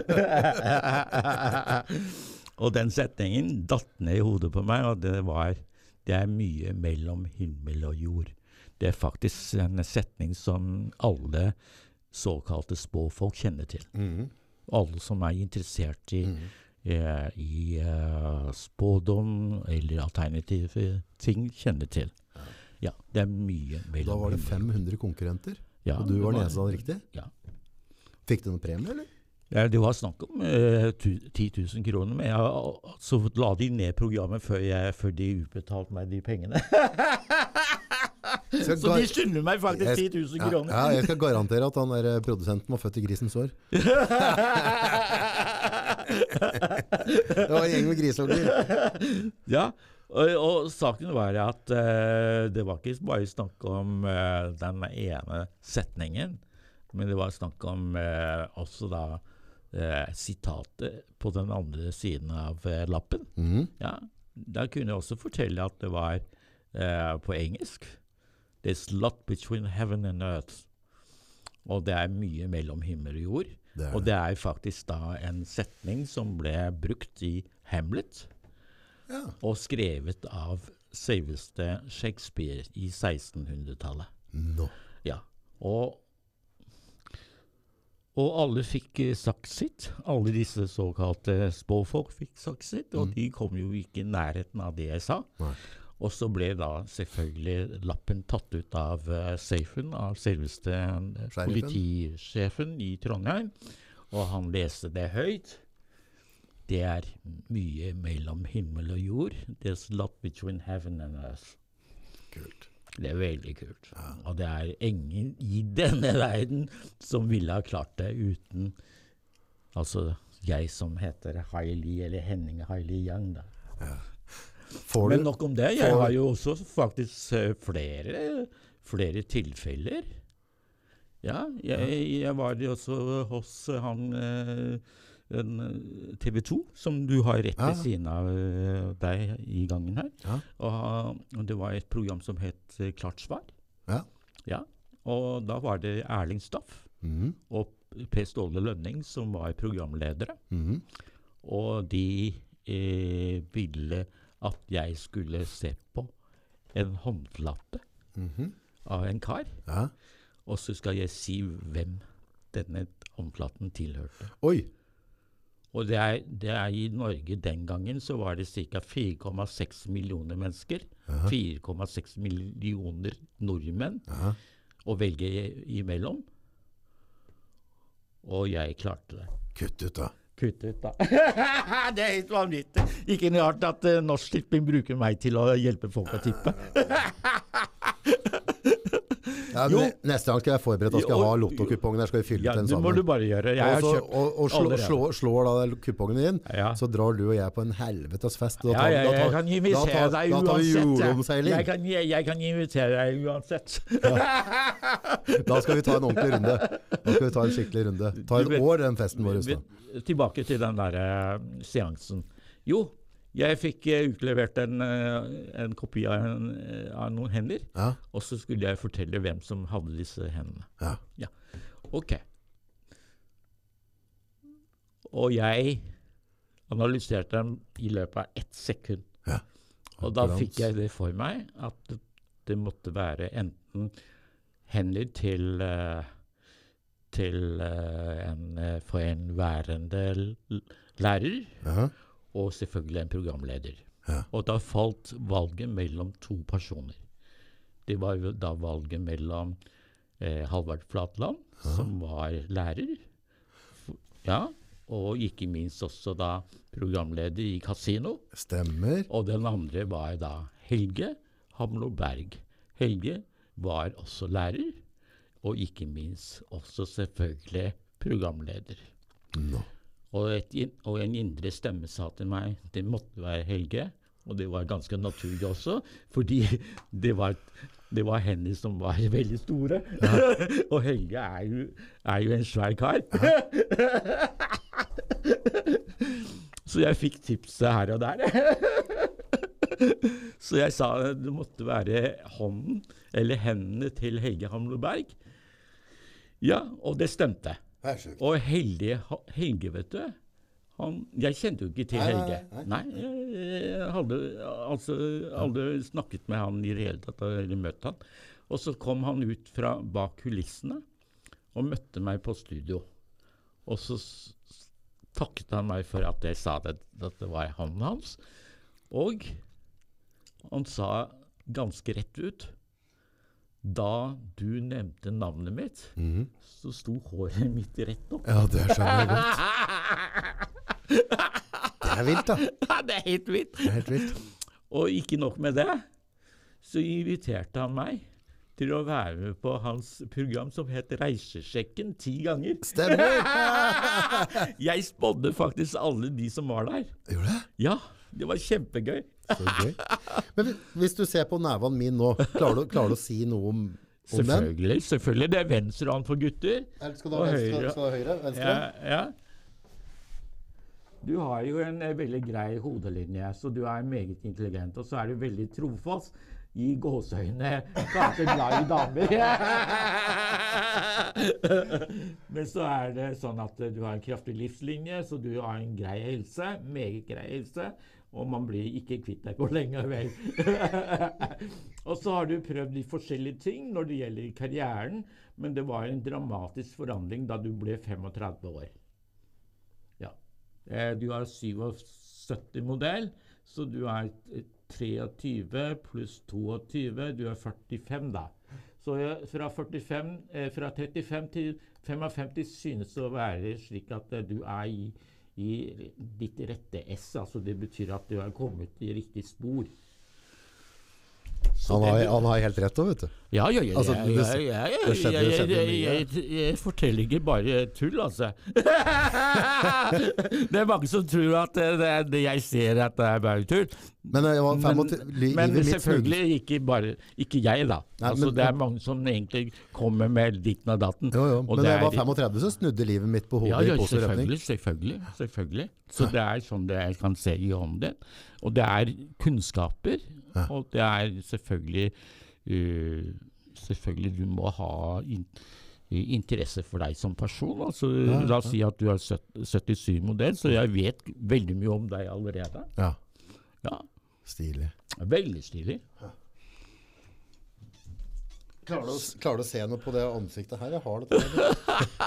S2: og den setningen datt ned i hodet på meg, og det var Det er mye mellom himmel og jord. Det er faktisk en setning som alle såkalte spåfolk kjenner til.
S1: Mm.
S2: Alle som er interessert i,
S1: Mhm.
S2: Eh, i eh, spådom eller alternative ting, kjenner til. Ja, det er mye
S1: Da var det 500 konkurrenter,
S2: Ja,
S1: og du
S2: var,
S1: var den eneste som hadde riktig?
S2: Ja.
S1: Fikk du noen premie, eller?
S2: Ja, det var snakk om eh, 10 000 kroner, men jeg, så la de ned programmet før, jeg, før de utbetalte meg de pengene. *laughs* Så,
S1: så
S2: de skylder meg faktisk
S1: Jeg-
S2: 10 000 kroner.
S1: ja, jeg skal garantere at han der eh, produsenten var født i grisens år. *laughs* Det var en gjeng med grisunger.
S2: ja, og, og saken var at uh, det var ikke bare snakk om uh, den ene setningen, men det var snakk om uh, også da sitatet på den andre siden av lappen.
S1: Mm.
S2: Ja, Da kunne jeg også fortelle at det var på engelsk. There's lot between heaven and earth. Og det er mye mellom himmel og jord.
S1: Det
S2: Og
S1: det.
S2: er faktisk da en setning som ble brukt i Hamlet,
S1: Ja.
S2: og skrevet av selveste Shakespeare i 1600-tallet.
S1: Nå.
S2: Ja, og, og alle fikk eh, sagt sitt. Alle disse såkalte spåfolk fikk sagt sitt, og
S1: Mm.
S2: de kom jo ikke i nærheten av det jeg sa.
S1: Nei.
S2: Og så ble da selvfølgelig lappen tatt ut av uh, safen av selveste eh,
S1: Sheriffen.
S2: politisjefen i Trondheim, og han leste det høyt. Det er mye mellom himmel og jord. There's a lot between heaven and earth.
S1: Kult.
S2: Det er veldig kult. Og det er ingen i denne verden som ville ha klart det uten Altså jeg som heter Haili, eller Henning Haili Yang, da.
S1: Får
S2: Men nok om det. Jeg har jo også faktisk eh, flere, flere tilfeller. Ja, jeg, jeg var jo også hos eh, han eh, TV 2, som du har rett ved siden av eh, deg i gangen her.
S1: Ja.
S2: Og, og det var et program som het eh, Klart svar.
S1: Ja.
S2: Ja, Og da var det Erling Staff
S1: mm.
S2: og Per Ståle Lønning som var programledere.
S1: Mm.
S2: Og de eh, ville at jeg skulle se på en håndflate
S1: -hmm.
S2: av en kar.
S1: Ja.
S2: Og så skal jeg si hvem denne håndflaten tilhørte.
S1: Oi.
S2: Og det er, det er i Norge den gangen så var det ca. 4,6 millioner mennesker. 4,6 millioner nordmenn
S1: Aha.
S2: å velge imellom. Og jeg klarte det.
S1: Kutt ut, da.
S2: Kutt ut, da. *laughs* det er helt vanvittig. Ikke noe rart at uh, Norsk Tipping bruker meg til å hjelpe folk å tippe.
S1: Ja, neste gang skal jeg forberede at jeg skal
S2: jeg
S1: ha lottokupongen der. Skal vi fylle
S2: Ja,
S1: den
S2: det må du bare gjøre. Jeg
S1: og,
S2: har kjøpt
S1: og, og slå, slå, slår da kupongen din,
S2: Ja.
S1: så drar du og jeg på en helvetes fest. Da tar-
S2: ja,
S1: da
S2: jeg kan invitere deg
S1: Da tar vi
S2: uansett. jeg. kan, jeg, kan invitere deg uansett.
S1: Da skal vi ta en ordentlig runde. Da skal vi ta en skikkelig runde. Ta et år, den festen vår.
S2: Tilbake til den der eh, seansen. Jo, jeg fikk eh, utlevert en, eh, en kopi av, en, eh, av noen hender,
S1: Ja,
S2: og så skulle jeg fortelle hvem som hadde disse hendene.
S1: ja.
S2: Ok. Og jeg analyserte dem i løpet av ett sekund.
S1: Ja.
S2: Og da fikk jeg det for meg at det, måtte være enten hender til til uh, en forhenværende lærer,
S1: ja.
S2: Og selvfølgelig en programleder.
S1: Ja.
S2: Og da falt valget mellom to personer. Det var jo da valget mellom eh, Halvard Flatland, som var lærer, ja, og ikke minst også da programleder i Casino.
S1: Stemmer.
S2: Og den andre var da Helge Hamlo Berg. Helge var også lærer, og ikke minst også selvfølgelig programleder.
S1: Nå.
S2: Og, et, og en indre stemme sa til meg det måtte være Helge. Og det var ganske naturlig også, fordi det var, det var hender som var veldig store. *laughs* og Helge er jo, er jo en svær kar. *laughs* Så jeg fikk tipset her og der. *laughs* Så jeg sa det måtte være hånden eller hendene til Helge Hamloberg. Ja, og det stemte. Og Helge, Helge vet du han, Jeg kjente jo ikke til
S1: Nei, nei,
S2: Helge. Nei, jeg, hadde altså aldri snakket med han i det hele tatt, eller møtt han. Og så kom han ut fra bak kulissene og møtte meg på studio. Og så takket han meg for at jeg sa det, at det var hånden hans. Og han sa ganske rett ut Da du nevnte navnet mitt,
S1: Mhm.
S2: så sto håret *laughs* mitt rett opp.
S1: Ja, det skjønner jeg godt. *laughs* Det er vilt, da.
S2: Ja, det er helt vilt.
S1: Det er helt vilt.
S2: Og ikke nok med det, så inviterte han meg til å være med på hans program som het Reisesjekken ti ganger.
S1: Stemmer! *laughs*
S2: Jeg spådde faktisk alle de som var der.
S1: Gjorde det?
S2: Ja, det var kjempegøy.
S1: Så gøy. Men hvis- du ser på neven min nå, klarer du, klarer du å si noe om, om den?
S2: Selvfølgelig. selvfølgelig. Det er venstrehånd for gutter.
S1: Eller Skal du ha venstre?
S2: høyre.
S1: Skal du ha høyre? Venstre?
S2: Ja, ja. Du har jo en eh, veldig grei hodelinje, så du er meget intelligent. Og så er du veldig trofast. I gåseøyne kanskje glad i damer. *laughs* Men så er det sånn at du har en kraftig livslinje, så du har en grei helse. Meget grei helse. Og man blir ikke kvitt deg på lenge vel. *laughs* og så har du prøvd de forskjellige ting når det gjelder karrieren, men det var en dramatisk forandring da du ble 35 år. Ja. Eh, Du har 77-modell, så du er eh, 23 pluss 22, du er 45 da. Så eh, fra, 45, eh, fra 35 til 55 synes å være slik at du er i, i ditt rette S. Altså det betyr at du har kommet i riktig spor.
S1: Han har, han har helt rett òg, vet du.
S2: ja, ja, ja.
S1: Altså, det- det
S2: jeg- jeg- jeg- jeg- forteller ikke bare tull, altså. *laughs* det er mange som tror at det, det, er- jeg ser at det er bare tull.
S1: Men var
S2: Men, men selvfølgelig ikke bare Ikke jeg, da.
S1: Nei,
S2: altså,
S1: men-
S2: det er mange som egentlig kommer med ditten og datten.
S1: Jo, jo. Men
S2: det
S1: da jeg var
S2: er-
S1: 35, så snudde livet mitt på hodet
S2: ja, ja,
S1: i positiv retning.
S2: selvfølgelig, selvfølgelig. Så det er sånn det jeg kan se i hånden din. Og det er kunnskaper,
S1: Ja.
S2: og det er selvfølgelig uh, Selvfølgelig du må ha in, interesse for deg som person. Altså,
S1: Ja,
S2: la oss si at du er 77-modell, så jeg vet veldig mye om deg allerede.
S1: Ja,
S2: Ja,
S1: stilig.
S2: Veldig stilig.
S1: Klarer du, klarer du å se noe på det ansiktet her? Jeg har det.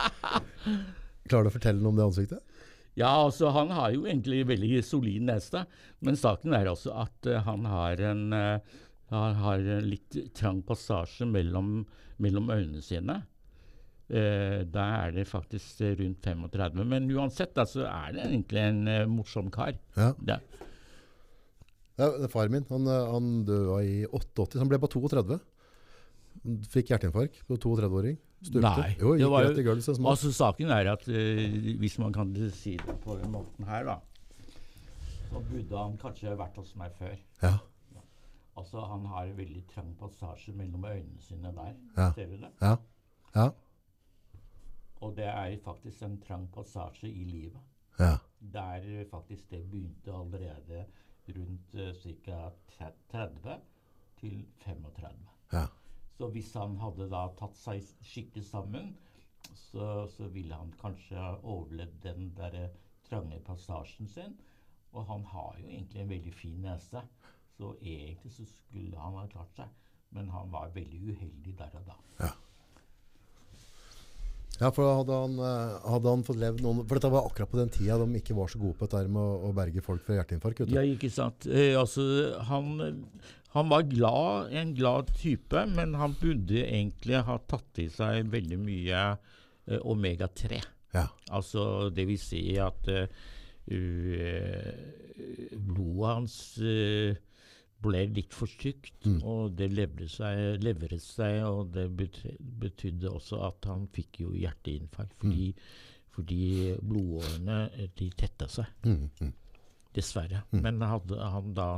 S1: *laughs* Klarer du å fortelle noe om det ansiktet?
S2: Ja, altså han har jo egentlig veldig solid nese, men saken er også at uh, han har en uh, han har en litt trang passasje mellom, mellom øynene sine. Uh, da er det faktisk rundt 35. Men uansett da, så er det egentlig en morsom kar.
S1: Ja.
S2: Det,
S1: Ja, det er far min, han, han døde i 88, så han ble bare 32. Han Fikk hjerteinfarkt på 32-åring. Stupte.
S2: Nei,
S1: Jo,
S2: det
S1: gikk
S2: var jo-
S1: rett i gulvet. så smalt.
S2: altså Saken er at uh, hvis man kan si det på den måten her, da, så burde han kanskje vært hos meg før.
S1: Ja,
S2: Altså Han har en veldig trang passasje mellom øynene sine der.
S1: Ja.
S2: Ser du det?
S1: ja, ja,
S2: Og det er faktisk en trang passasje i livet.
S1: ja.
S2: Der faktisk det begynte allerede rundt uh, ca. 30 til 35.
S1: ja.
S2: Så hvis han hadde da tatt seg skikkelig sammen, så, så ville han kanskje ha overlevd den der trange passasjen sin. Og han har jo egentlig en veldig fin nese, så egentlig så skulle han ha klart seg. Men han var veldig uheldig der og da.
S1: Ja, for hadde han, eh, hadde han fått levd noen For dette var akkurat på den tida de ikke var så gode på dette med å, å berge folk fra hjerteinfarkt. vet du.
S2: Ja, ikke sant. Eh, altså, han, han var glad, en glad type, men han burde egentlig ha tatt i seg veldig mye eh, omega-3.
S1: Ja.
S2: Altså, det vil si at uh, blodet hans eh, ble litt for tykt,
S1: Mm.
S2: og det seg, levret seg, og det betydde også at han fikk jo hjerteinfarkt, fordi, fordi blodårene eh, de tetta seg.
S1: Mm, mm.
S2: Dessverre. Men hadde han da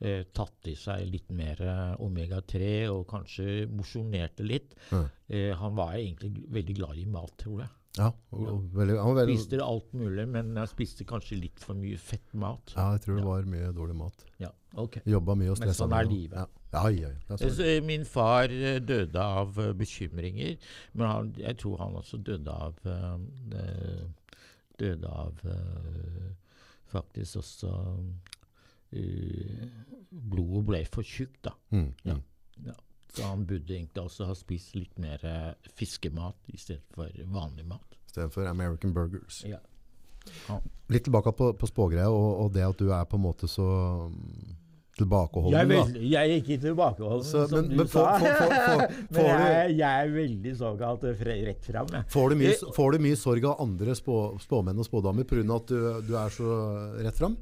S2: eh, tatt i seg litt mer eh, omega-3 og kanskje mosjonerte litt eh, Han var egentlig veldig glad i mat, tror jeg.
S1: Ja, og, veldig, han var veldig,
S2: Spiste alt mulig, men jeg spiste kanskje litt for mye fett mat.
S1: ja, jeg tror det var mye dårlig mat.
S2: Ja. Ok.
S1: Jobba mye og
S2: Men
S1: stressa
S2: sånn er livet.
S1: Ja. Ja, ja, ja.
S2: Så Min far eh, døde av eh, bekymringer, men han, jeg tror han også døde av eh, eh, Døde av eh, faktisk også eh, Blodet ble for tjukt, da.
S1: Mm,
S2: Ja.
S1: mm.
S2: Ja. Så han burde egentlig også ha spist litt mer eh, fiskemat i stedet for vanlig mat.
S1: Istedenfor American Burgers.
S2: Ja.
S1: Litt tilbake på, på spågreia, og, og det at du er på en måte så mm, tilbakeholden.
S2: Jeg er, veldig, jeg er ikke tilbakeholden,
S1: Så,
S2: som
S1: men-
S2: du
S1: men får-
S2: sa.
S1: For, for,
S2: men jeg, jeg er veldig såkalt rett fram.
S1: Får får du mye sorg av andre spå, spåmenn og spådamer pga. at du, du er så rett fram?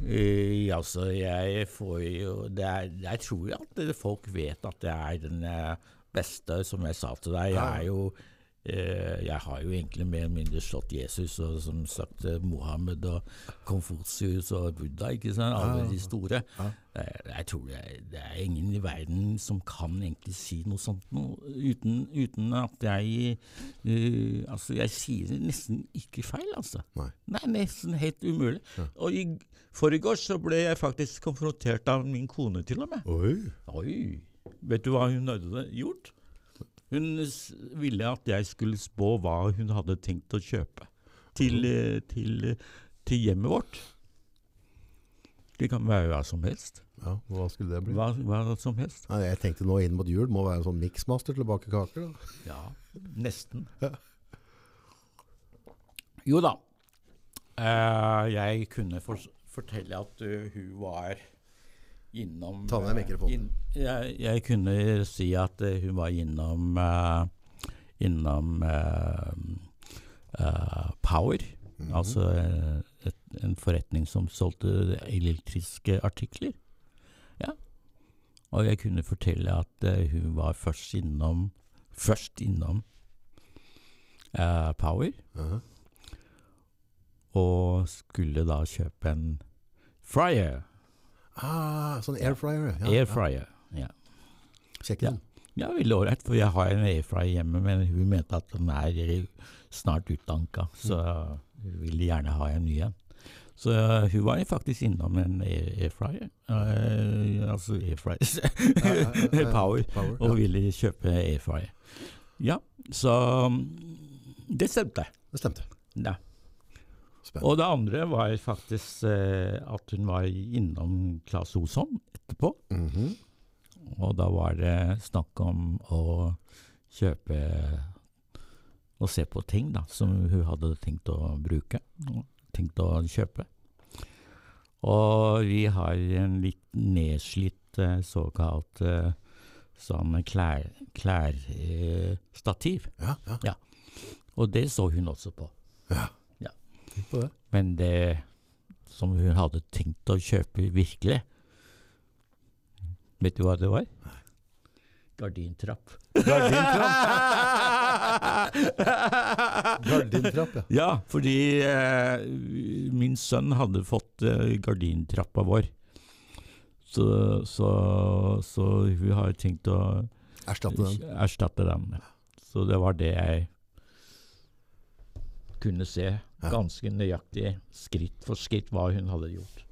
S2: Eh, altså, jeg får jo det er, Jeg tror jo at folk vet at jeg er den eh, beste, som jeg sa til deg. Jeg er jo Jeg har jo egentlig mer eller mindre slått Jesus og som sagt eh, Mohammed og Konfusius og Buddha, ikke sant? Alle de store. Eh, Jeg tror det er, det er ingen i verden som kan egentlig si noe sånt noe, uten, uten at jeg uh, Altså, jeg sier nesten ikke feil, altså.
S1: Nei.
S2: Nei, nesten helt umulig.
S1: Ja.
S2: Og i forgårs så ble jeg faktisk konfrontert av min kone, til og med.
S1: Oi.
S2: Oi! Vet du hva hun hadde gjort? Hun ville at jeg skulle spå hva hun hadde tenkt å kjøpe til, eh, til, eh, til hjemmet vårt. Det kan være hva som helst.
S1: Ja, hva skulle det bli?
S2: Hva, hva som helst.
S1: Nei, jeg tenkte nå inn mot jul må være en sånn miksmaster til å bake kaker. Da.
S2: Ja, nesten.
S1: Ja.
S2: Jo da. Uh, jeg kunne for, fortelle at uh, hun var innom
S1: Ta ned
S2: eh,
S1: mikrofonen.
S2: inn- jeg, jeg kunne si at eh, hun var innom eh, Innom Power.
S1: Mhm.
S2: Altså eh, et, en forretning som solgte elektriske artikler. Ja. Og jeg kunne fortelle at hun var først innom Først innom uh, Power,
S1: Ja.
S2: og skulle da kjøpe en fryer.
S1: Ah, sånn air fryer. Ja,
S2: Air fryer. Ja. Sjekk
S1: den.
S2: ja, veldig ålreit, for jeg har en air fryer hjemme, men hun mente at den er snart utdanka, så hun ville gjerne ha en ny en. Så hun var faktisk innom en air, air fryer. Eh, altså air fryer
S1: Ja, ja, ja, *laughs* ja.
S2: Power.
S1: Power,
S2: Og ville kjøpe air fryer. Ja, så mm, det stemte.
S1: Det stemte.
S2: Ja.
S1: Spennende.
S2: Og det andre var faktisk eh, at hun var innom Claes Osson etterpå.
S1: Mhm.
S2: Og da var det snakk om å kjøpe Og se på ting da, som hun hadde tenkt å bruke. Tenkt å kjøpe. Og vi har en litt nedslitt eh, såkalt eh, sånn klærstativ. Klær, eh, stativ.
S1: Ja, ja.
S2: og det så hun også på.
S1: På det.
S2: Men det som hun hadde tenkt å kjøpe virkelig Vet du hva det var? Gardintrapp.
S1: Gardintrapp, gardintrapp, ja.
S2: ja, fordi eh, min sønn hadde fått eh, gardintrappa vår. Så, så, så hun har tenkt å
S1: Erstatte den.
S2: erstatte den. Så det var det jeg kunne se. Ganske nøyaktig, skritt for skritt, hva hun hadde gjort.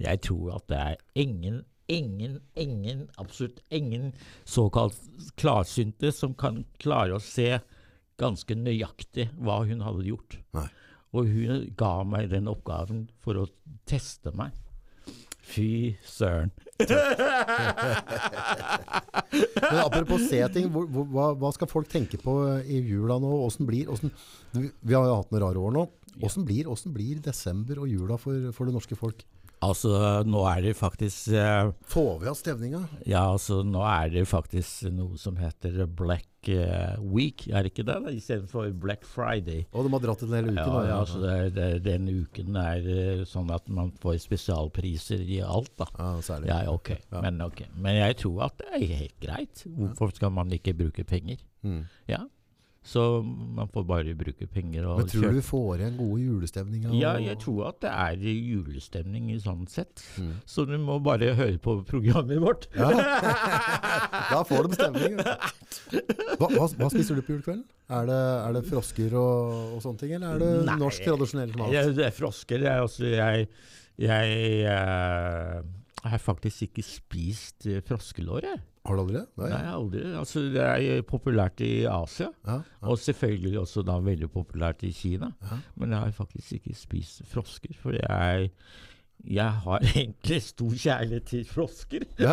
S2: Jeg tror at det er ingen, ingen, ingen, absolutt ingen såkalt klarsynte som kan klare å se ganske nøyaktig hva hun hadde gjort.
S1: Nei.
S2: Og hun ga meg den oppgaven for å teste meg. Fy søren.
S1: Men apropos se ting, hva, hva skal folk tenke på i jula nå? Blir, hvordan, vi har jo hatt noen rare år nå. Hvordan blir, hvordan blir desember og jula for, for det norske folk?
S2: Altså, nå er det faktisk eh,
S1: Får vi av stevninga?
S2: Ja, altså nå er det faktisk noe som heter Black eh, Week, er det ikke det? Istedenfor Black Friday.
S1: Og de har dratt en den hele
S2: Ja,
S1: da.
S2: ja, altså det, det, den uken er eh, sånn at man får spesialpriser i alt, da.
S1: ja, særlig.
S2: Ja, ok.
S1: Ja.
S2: Men, okay. Men jeg tror at det er helt greit. Hvorfor skal man ikke bruke penger?
S1: Mm.
S2: Ja. Så man får bare bruke penger og
S1: Men tror
S2: kjøpe.
S1: du vi får igjen gode julestemninger?
S2: Ja, jeg tror at det er julestemning i sånn sett.
S1: Mm.
S2: Så du må bare høre på programmet vårt.
S1: Ja. da får de stemning. Hva, hva, hva spiser du på julekvelden? Er det, er det frosker og, og sånne ting, eller er det
S2: Nei.
S1: norsk tradisjonell mat?
S2: Ja, det er frosker. Det er også, jeg jeg, jeg har faktisk ikke spist eh, froskelår. jeg.
S1: Har du aldri det? Nei.
S2: Nei, aldri. Altså, det er eh, populært i Asia,
S1: Ja, ja.
S2: og selvfølgelig også da veldig populært i Kina.
S1: Ja.
S2: Men jeg har faktisk ikke spist frosker, for jeg, jeg har *laughs* egentlig stor kjærlighet til frosker. *laughs*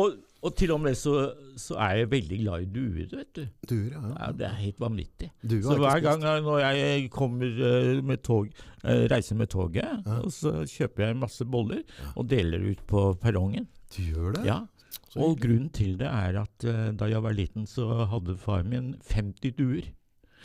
S2: og, og til og med så, så er jeg veldig glad i duer, vet du.
S1: Duer, ja.
S2: Ja, det er helt vanvittig. Så hver gang jeg- når jeg kommer eh, med tog, eh, reiser med toget, og så kjøper jeg masse boller og deler ut på perrongen.
S1: Du gjør det?
S2: Ja. Og grunnen til det er at uh, da jeg var liten, så hadde far min 50 duer.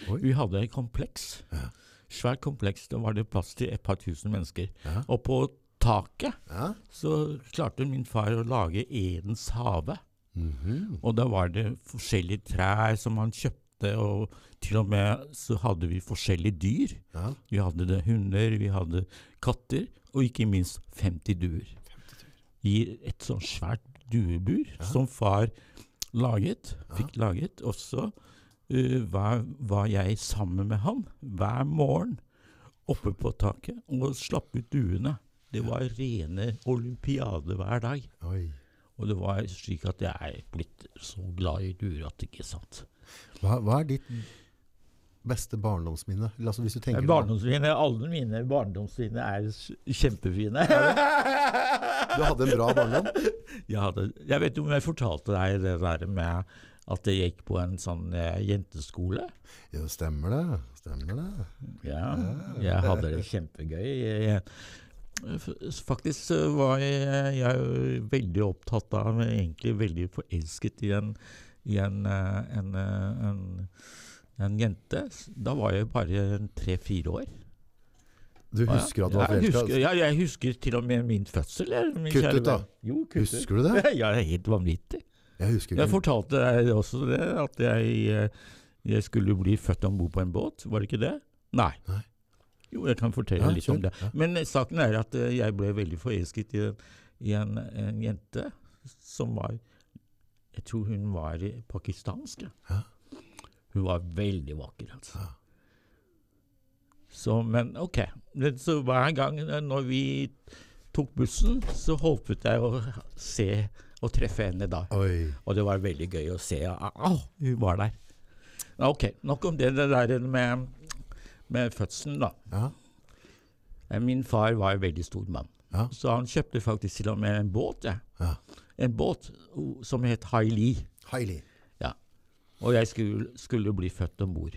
S1: Oi.
S2: Vi hadde et kompleks.
S1: Ja.
S2: Svært kompleks. Da var det plass til et par tusen mennesker.
S1: Ja.
S2: Og på taket
S1: Ja.
S2: så klarte min far å lage Edens hage.
S1: Mhm.
S2: Og da var det forskjellige trær som han kjøpte, og til og med så hadde vi forskjellige dyr.
S1: ja.
S2: Vi hadde det hunder, vi hadde katter, og ikke minst 50 duer. I et sånn svært duebur
S1: Ja.
S2: som far laget,
S1: Ja.
S2: fikk laget. Og så uh, var, var jeg sammen med han hver morgen oppe på taket og slapp ut duene. Det var rene olympiade hver dag.
S1: Oi.
S2: Og det var slik at jeg er blitt så glad i duer at det ikke er sant.
S1: Hva, hva er ditt beste barndomsminne? Altså, hvis du tenker
S2: Barndomsminne, Alle mine barndomsminner er kjempefine. *laughs*
S1: Du hadde en bra barndom? *laughs*
S2: jeg, hadde, jeg vet om jeg fortalte deg det der med at jeg gikk på en sånn eh, jenteskole.
S1: Jo, stemmer det. Stemmer det.
S2: Ja, jeg hadde det kjempegøy. Jeg, jeg, faktisk var jeg, jeg veldig opptatt av, egentlig veldig forelsket i en, i en, eh, en, eh, en, en jente. Da var jeg bare tre-fire år.
S1: Du husker at du var forelska?
S2: ja, jeg husker til og med min fødsel. Min
S1: Kutt ut, da.
S2: Jo, kutt ut.
S1: Husker du det? *laughs*
S2: Ja, det er helt vanvittig.
S1: Jeg husker
S2: Jeg fortalte deg også det, at jeg, eh, jeg skulle bli født om bord på en båt. Var det ikke det? Nei.
S1: Nei.
S2: Jo, jeg kan fortelle
S1: Ja,
S2: litt om det.
S1: Ja.
S2: Men saken er at eh, jeg ble veldig forelsket i, i en, en jente som var Jeg tror hun var eh, pakistansk. ja. Hun var veldig vakker, altså. Så, men ok. Så hver gang eh, når vi tok bussen, så håpet jeg å se og treffe henne da.
S1: Oi.
S2: Og det var veldig gøy å se. Au, hun var der. Ok, nok om det, det der med, med fødselen, da.
S1: Ja.
S2: Eh, Min far var en veldig stor mann,
S1: Ja.
S2: så han kjøpte faktisk til og med en båt. Ja. En båt som het Haili.
S1: Hailey.
S2: Og jeg skulle, skulle bli født om bord.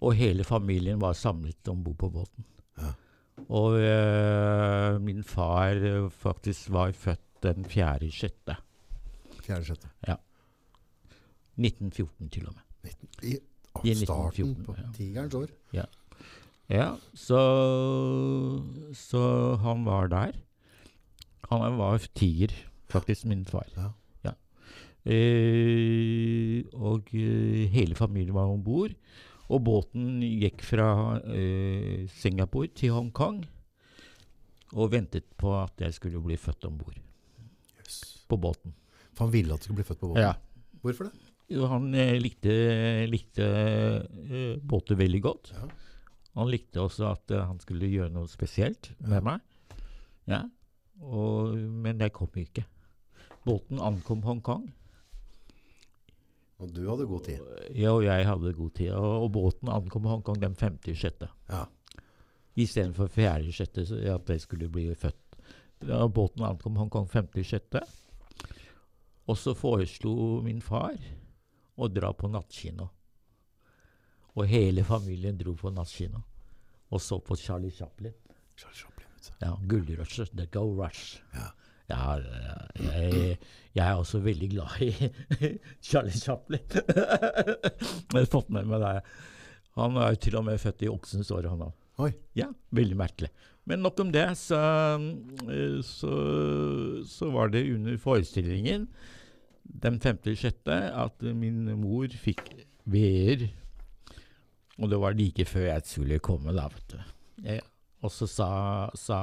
S2: Og hele familien var samlet om bord på båten.
S1: Ja.
S2: Og eh, min far eh, faktisk var født den fjerde sjette.
S1: Fjerde sjette.
S2: 1914 til og med.
S1: 19, I å,
S2: I
S1: starten
S2: 1914,
S1: på
S2: ja.
S1: tigerens år.
S2: Ja, så, så han var der. Han var tiger, faktisk, min far.
S1: Ja.
S2: Eh, og eh, hele familien var om bord. Og båten gikk fra eh, Singapore til Hongkong og ventet på at jeg skulle bli født om bord
S1: Yes.
S2: på båten.
S1: For han ville at du skulle bli født på båten.
S2: Ja.
S1: Hvorfor det?
S2: Jo, han likte, likte båter veldig godt.
S1: Ja.
S2: Han likte også at han skulle gjøre noe spesielt med meg. Ja. Og, men jeg kom ikke. Båten ankom Hongkong.
S1: Og du hadde god tid.
S2: Ja, og jeg hadde god tid. Og, og båten ankom Hongkong den 56.
S1: Ja.
S2: Istedenfor 46. så at jeg skulle bli født. Ja, båten ankom Hongkong 56. Og så foreslo min far å dra på nattkino. Og hele familien dro på nattkino. Og så på Charlie Chaplin.
S1: Charlie Chaplin. vet du.
S2: Ja, Gullrushet. The Go Rush.
S1: Ja.
S2: Ja, jeg, jeg er også veldig glad i *laughs* Charlie Chaplin. *laughs* jeg har fått med meg det. Han er jo til og med født i oksens år, han òg.
S1: Oi.
S2: Ja, veldig merkelig. Men nok om det. Så, eh, så, så var det under forestillingen den 5.6. at min mor fikk veer. Og det var like før jeg skulle komme, da, vet du. Jeg, og så sa, sa,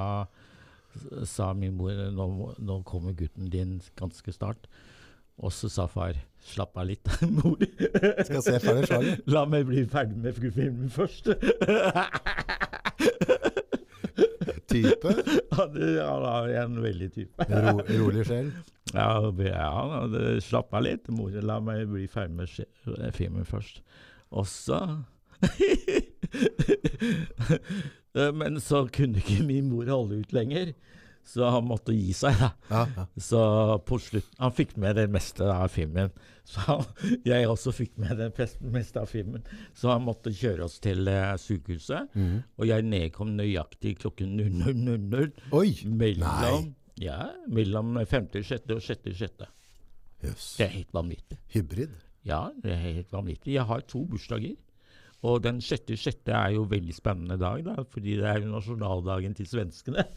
S2: sa min mor nå, nå kommer gutten din ganske snart. Og så sa far slapp av litt, *laughs* mor.
S1: Skal se se ferdig slaget? *laughs*
S2: La meg bli ferdig med filmen først. *laughs*
S1: type?
S2: Han han er en veldig type.
S1: Ro, rolig sjel?
S2: Ja han hadde slapp av litt. Mor la meg bli ferdig med filmen først. Og så Men så kunne ikke *laughs* min mor holde ut lenger, så han måtte gi seg. da.
S1: Ja, ja.
S2: Så på slutt Han fikk med det meste av filmen. Så han, *laughs* jeg også fikk med det meste av filmen. Så han måtte kjøre oss til eh, sykehuset.
S1: Mm.
S2: Og jeg nedkom nøyaktig klokken 00.00
S1: Oi!
S2: mellom, ja, mellom 5.6. og 6.6.
S1: Yes.
S2: Det er helt vanvittig.
S1: Hybrid.
S2: Ja, det er helt vanvittig. Jeg har to bursdager. Og den 6.6. er jo veldig spennende dag, da, fordi det er jo nasjonaldagen til svenskene. *laughs*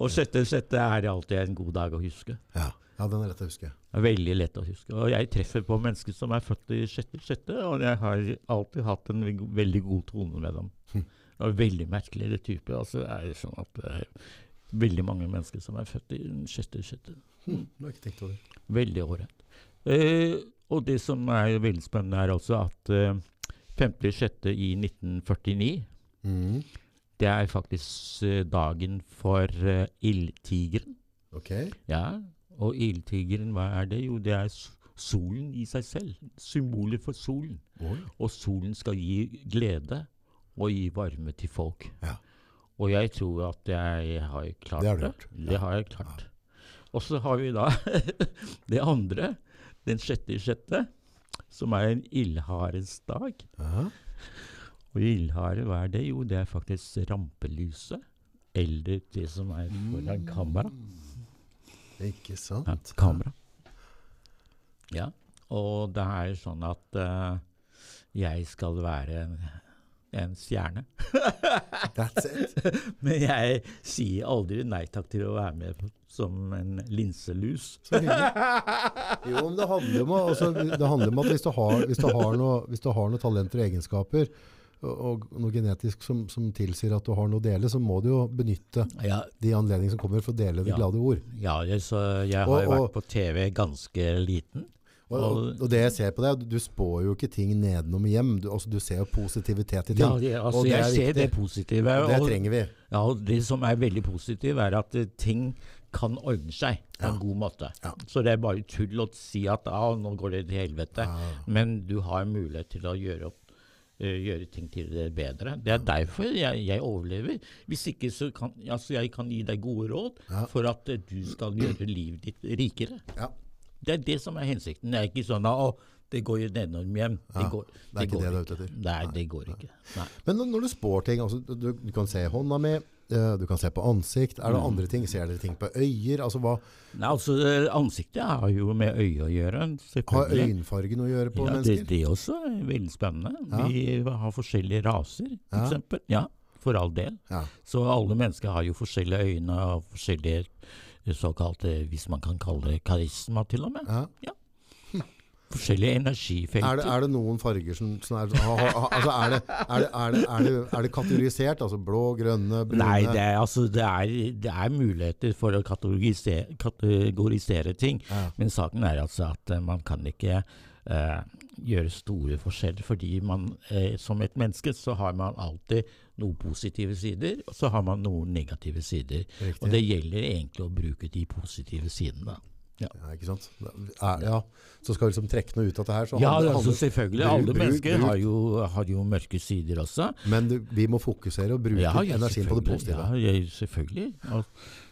S2: og 6.6. er alltid en god dag å huske.
S1: Ja. ja, den er lett å huske.
S2: Det Veldig lett å huske. Og jeg treffer på mennesker som er født i 6.6., og jeg har alltid hatt en veldig god tone med dem.
S1: Hm.
S2: Det er veldig merkeligere type. Altså, det er sånn at det er veldig mange mennesker som er født i 6.6.
S1: Hmm, det har jeg ikke tenkt over.
S2: Veldig ålreit. Eh, og det som er veldig spennende, er altså at uh, 5.6. i 1949
S1: Mhm.
S2: det er faktisk uh, dagen for uh, ildtigeren.
S1: Ok.
S2: Ja, og ildtigeren, hva er det? Jo, det er solen i seg selv. Symbolet for solen.
S1: Oi.
S2: Og solen skal gi glede og gi varme til folk.
S1: Ja.
S2: Og jeg tror at jeg har klart
S1: Det har
S2: det. Det har jeg klart. Og så har vi da *laughs* det andre, den sjette i sjette, som er en ildharens dag.
S1: Aha.
S2: Og ildhare, hva er det? Jo, det er faktisk rampelyset. Eller det som er foran kamera.
S1: Ikke sant?
S2: Ja, kamera. Ja, og det er sånn at uh, jeg skal være en, stjerne. *laughs*
S1: That's it. *laughs*
S2: Men jeg sier aldri nei takk til å være med som en linselus. *laughs*
S1: Jo, men det handler om, altså, det handler om at hvis du har, hvis du har, noe, hvis du har noe talenter og egenskaper, og, og noe genetisk som, som tilsier at du har noe å dele, så må du jo benytte
S2: Ja,
S1: de anledningene som kommer for å dele det
S2: Ja.
S1: glade ord.
S2: ja jeg, så jeg har
S1: og-
S2: vært på TV ganske liten.
S1: Og, og, det jeg ser på deg, du spår jo ikke ting nedenom hjem. Du, altså, du ser jo positivitet i ting.
S2: Ja, det, altså,
S1: og det
S2: jeg
S1: er
S2: ser
S1: viktig.
S2: det positive.
S1: Og det trenger vi.
S2: Ja, og det som er veldig positivt, er at eh, ting kan ordne seg på en
S1: Ja.
S2: god måte.
S1: Ja.
S2: Så det er bare tull å si at ah, nå går det til helvete.
S1: Ja.
S2: Men du har mulighet til å gjøre, opp, eh, gjøre ting til det bedre. Det er derfor jeg, jeg overlever. Hvis ikke så kan altså jeg kan gi deg gode råd for at eh, du skal gjøre livet ditt rikere.
S1: Ja.
S2: Det er det som er hensikten. Det er ikke sånn at det går jo nedenom hjem. Det
S1: Ja, det er ikke
S2: går
S1: det du er ute etter.
S2: Nei, det går ikke. Nei.
S1: Men når- du spår ting, altså, du, du kan se hånda mi, eh, du kan se på ansikt. Er det
S2: Mm.
S1: andre ting? Ser dere ting på øyer? Altså, hva,
S2: Nei, altså, eh, ansiktet har jo med øyet å gjøre,
S1: har øyenfargen å gjøre på
S2: ja, det,
S1: mennesker?
S2: det også er veldig spennende.
S1: Ja.
S2: Vi har forskjellige raser, for
S1: Ja.
S2: Ja, for all del.
S1: Ja.
S2: Så alle mennesker har jo forskjellige øyne og forskjellige såkalte, hvis man kan kalle det karisma til og med.
S1: Ja.
S2: Forskjellige energifelter.
S1: Er, det, er det noen farger som, som er, altså er, det, er, det, er, det, er, det, er kategorisert? Altså blå, grønne, brune?
S2: Nei, det er, altså, det, er, det er muligheter for å kategorisere, kategorisere ting.
S1: Ja.
S2: Men saken er altså at eh, man kan ikke eh, gjøre store forskjeller, fordi man eh, som et menneske så har man alltid noen positive sider, og så har man noen negative sider.
S1: Riktig.
S2: Og det gjelder egentlig å bruke de positive sidene.
S1: Ja, ikke sant? Er, ja. Så skal vi liksom trekke noe ut av det her. Så
S2: Ja,
S1: handler-
S2: altså selvfølgelig.
S1: bruk-
S2: Alle mennesker
S1: bruk-
S2: har jo, har jo mørke sider også.
S1: Men du, vi må fokusere og bruke
S2: Ja, ja,
S1: energien på det positive.
S2: Ja, ja, selvfølgelig. Og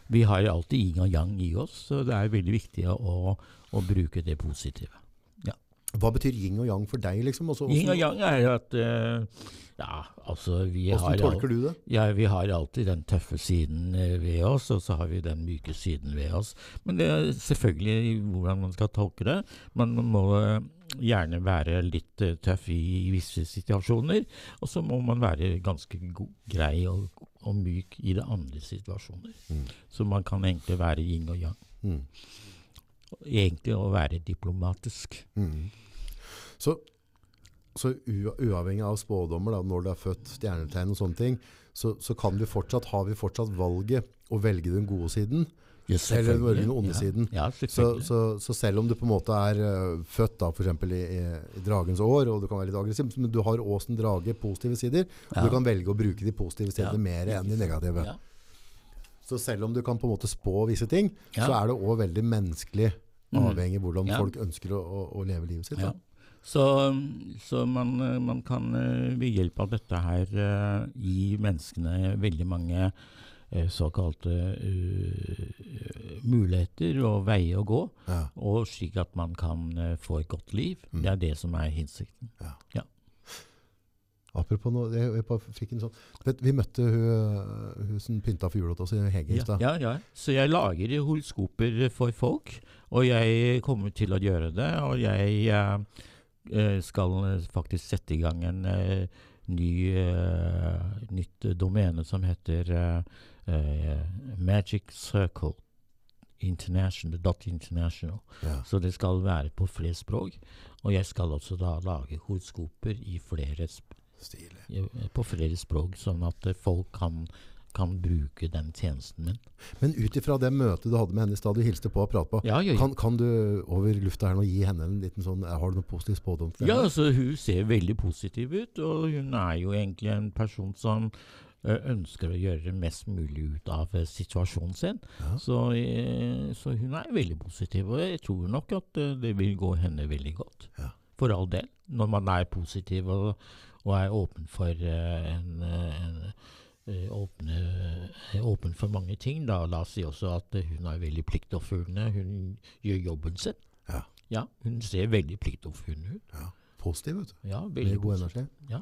S2: vi har alltid yin og yang i oss, så det er veldig viktig å, å bruke det positive.
S1: Hva betyr yin og yang for deg? Liksom? Også,
S2: Yin og yang er at uh, Ja, altså vi har,
S1: hvordan
S2: al-
S1: tolker du det?
S2: ja, vi har alltid den tøffe siden eh, ved oss, og så har vi den myke siden ved oss. Men det er selvfølgelig hvordan man skal tolke det. Man må eh, gjerne være litt tøff i, visse situasjoner, og så må man være ganske god, grei og, og myk i de andre situasjoner.
S1: Mm.
S2: Så man kan egentlig være yin og yang.
S1: Mm.
S2: Egentlig å være diplomatisk.
S1: Mm. Så, så uavhengig av spådommer, da, når du er født, stjernetegn og sånne ting, så, så kan vi fortsatt, har vi fortsatt valget å velge den gode siden.
S2: Yes,
S1: Eller den onde siden.
S2: Ja, ja
S1: Så, så, så selv om du på en måte er uh, født da, for eksempel i, i, dragens år, og du kan være litt aggressiv, men du har også en drage positive sider, og
S2: Ja.
S1: du kan velge å bruke de positive sidene
S2: Ja.
S1: mer enn de negative.
S2: Ja.
S1: Så selv om du kan på en måte spå visse ting,
S2: Ja.
S1: så er det også veldig menneskelig,
S2: Mm.
S1: avhengig av hvordan
S2: Ja.
S1: folk ønsker å, å, leve livet sitt.
S2: Ja. Så, så man, man kan eh, ved hjelp av dette her eh, gi menneskene veldig mange eh, såkalte uh, muligheter og veier å gå,
S1: Ja.
S2: og slik at man kan få et godt liv.
S1: Mm.
S2: Det er det som er hensikten.
S1: Apropos noe, jeg, jeg fikk en sånn, vet, vi møtte hun, hun som pynta for jula til oss, Hege i
S2: Ja,
S1: stad.
S2: ja, ja. Så jeg lager horoskoper for folk, og jeg kommer til å gjøre det. Og jeg eh, eh, skal eh, faktisk sette i gang en eh, ny, eh, nytt domene som heter eh, eh, Magic Circle International. Dot international.
S1: Ja.
S2: Så det skal være på flere språk. Og jeg skal også da lage horoskoper i flere
S1: Stilig.
S2: på flere språk, sånn at eh, folk kan, kan bruke den tjenesten min.
S1: Men ut ifra det møtet du hadde med henne i stad, du hilste på og pratet på,
S2: Ja, ja, ja.
S1: kan, kan du over lufta her nå gi henne en liten sånn, har du noe positiv spådom til
S2: ja altså, hun ser veldig positiv ut, og hun er jo egentlig en person som eh, ønsker å gjøre mest mulig ut av eh, situasjonen sin.
S1: Ja.
S2: Så, eh, så hun er veldig positiv, og jeg tror nok at eh, det vil gå henne veldig godt.
S1: Ja.
S2: For all del. Når man er positiv og, og er åpen for eh, en, eh, en eh, åpne, åpen for mange ting. Da. La oss si også at hun er veldig pliktoppfyllende. Hun gjør jobben sin.
S1: Ja.
S2: Ja, hun ser veldig pliktoppfyllende ut.
S1: Ja. Positiv, vet du.
S2: Ja,
S1: Med
S2: veldig
S1: god energi.
S2: Ja.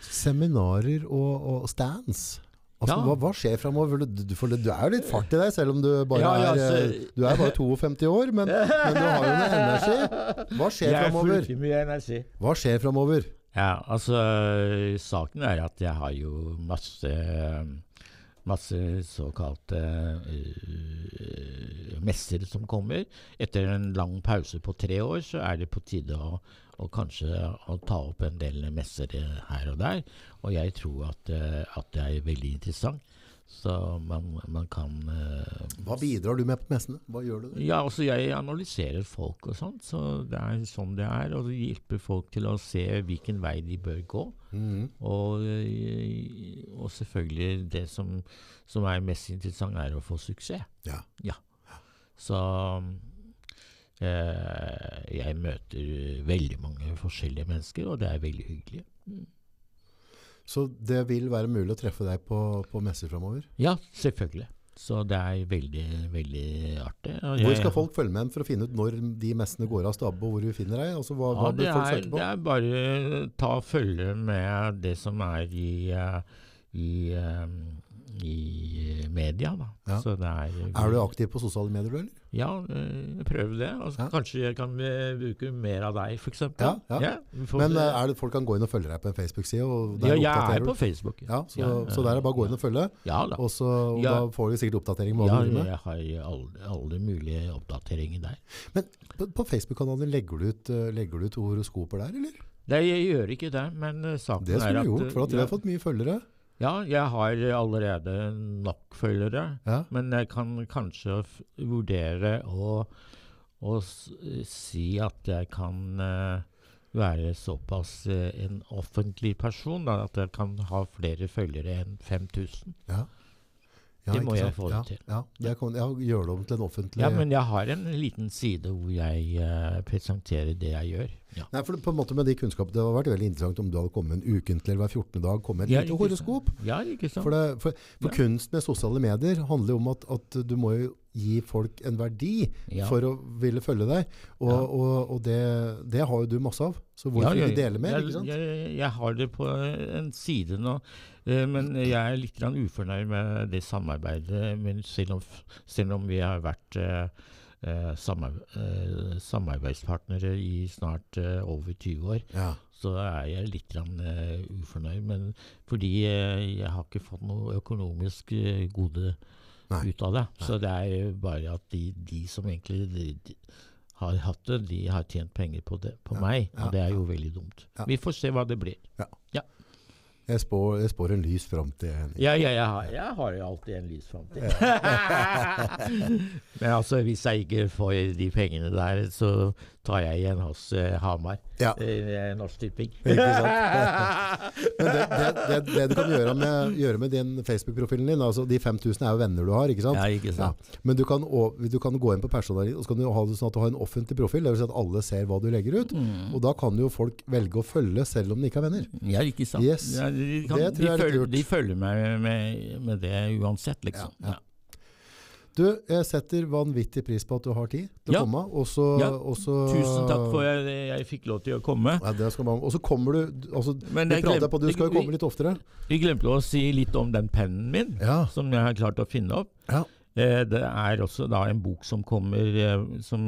S1: Seminarer og, og stands. Altså,
S2: Ja.
S1: hva, hva skjer framover? Du, du, for du er jo litt fart i deg, selv om du bare
S2: Ja, ja,
S1: er, eh, du er bare 52 år, men, men du har jo noe energi. Hva skjer
S2: er
S1: framover? Hva skjer framover?
S2: Ja, altså Saken er at jeg har jo masse Masse såkalte uh, messer som kommer. Etter en lang pause på tre år, så er det på tide å, å kanskje å ta opp en del messer eh, her og der. Og jeg tror at, eh, at det er veldig interessant. Så man, man kan eh,
S1: Hva bidrar du med på messene? Hva gjør du?
S2: Ja, altså jeg analyserer folk og sånt, så det er sånn det er. Og det hjelper folk til å se hvilken vei de bør gå.
S1: Mhm.
S2: Og, og selvfølgelig det som, som er mest interessant, er å få suksess.
S1: Ja.
S2: ja. Så jeg møter veldig mange forskjellige mennesker, og det er veldig hyggelig.
S1: Så det vil være mulig å treffe deg på, på messer framover?
S2: Ja, selvfølgelig. Så det er veldig, veldig artig. Og
S1: Hvor skal folk følge med for å finne ut når de messene går av stabbe, og hvor vi finner deg? Altså, hva, hva
S2: Ja, det
S1: bør folk søke på?
S2: det er bare ta og følge med det som er i, eh, i, eh, i media, da.
S1: Ja.
S2: Så det er,
S1: Er du aktiv på sosiale medier, du, eller?
S2: Ja, eh, prøv det. Altså,
S1: Ja.
S2: Kanskje jeg kan eh, bruke mer av deg, f.eks.
S1: Ja, ja. Men eh, er det, folk kan gå inn og følge deg på en Facebook-side?
S2: ja, jeg er på Facebook.
S1: Ja, så, så der er det bare å gå inn og følge, og, så, og da får vi sikkert oppdatering
S2: Ja, jeg har alle, alle mulige oppdateringer der.
S1: Men på, på Facebook-kanalen legger eh, legger du ut horoskoper der, eller?
S2: Nei, jeg gjør ikke det, men eh, saken
S1: Det
S2: er
S1: skulle du gjort, for at du har fått mye følgere.
S2: Ja, jeg har allerede nok følgere.
S1: Ja.
S2: Men jeg kan kanskje vurdere å, å si at jeg kan uh, være såpass uh, en offentlig person da, at jeg kan ha flere følgere enn 5000.
S1: Ja. Ja,
S2: Det må jeg få det til.
S1: Ja, gjør det om til en offentlig
S2: Ja, men jeg har en liten side hvor jeg uh, presenterer det jeg gjør. Ja.
S1: Nei, for på en måte med de kunnskapene, Det hadde vært veldig interessant om du hadde kommet en ukentlig eller hver 14. dag kommet et
S2: Ja,
S1: lite horoskop.
S2: Ja, ikke sant?
S1: For, det, for, for kunst med sosiale medier handler jo om at, at du må jo gi folk en verdi
S2: Ja.
S1: for å ville følge deg. Og,
S2: Ja.
S1: og, og det, det har jo du masse av. Så hvorfor
S2: Ja,
S1: ikke dele mer?
S2: jeg? Jeg, jeg har det på en side nå, men jeg er litt ufornøyd med det samarbeidet. Men selv om, selv om vi har vært eh, eh, eh, samarbeidspartnere i snart eh, over 20 år,
S1: Ja.
S2: så er jeg litt grann, eh, ufornøyd. Men fordi eh, jeg har ikke fått noe økonomisk eh, gode
S1: Nei.
S2: ut av det. Så det er bare at de, de som egentlig de, de, har hatt det, de har tjent penger på, det, på
S1: Ja,
S2: meg.
S1: ja,
S2: Og det er jo
S1: ja.
S2: veldig dumt.
S1: Ja.
S2: Vi får se hva det blir.
S1: Jeg spår, jeg spår en lys framtid.
S2: Ja, ja, jeg, har, jeg har jo alltid en lys framtid. *laughs* Men altså, hvis jeg ikke får de pengene der, så tar jeg igjen hos eh, Hamar.
S1: Ja.
S2: Eh, Norsk Tipping. *laughs*
S1: Men det, det, det, det du kan gjøre med, gjøre med din Facebook-profilen din, altså de 5000 er jo venner du har, ikke sant?
S2: Ja, ikke sant.
S1: Ja. Men du kan, du kan gå inn på personen og så kan du ha det sånn at du har en offentlig profil, det vil si at alle ser hva du legger ut.
S2: Mm.
S1: Og da kan jo folk velge å følge, selv om de ikke er venner.
S2: Ja, ikke sant.
S1: Yes.
S2: Ja, de,
S1: Det tror jeg er litt
S2: følger,
S1: lurt.
S2: de følger meg med, med det uansett, liksom.
S1: Ja, ja. Du, jeg setter vanvittig pris på at du har tid til å komme. Også,
S2: Ja.
S1: og
S2: Tusen takk for at jeg, jeg fikk lov til å komme.
S1: Ja, det skal man, og så kommer du altså,
S2: Men
S1: Vi prater på du skal jo komme litt oftere.
S2: Vi glemte å si litt om den pennen min, som jeg har klart å finne opp.
S1: Ja.
S2: Eh, det er også da en bok som kommer eh, som,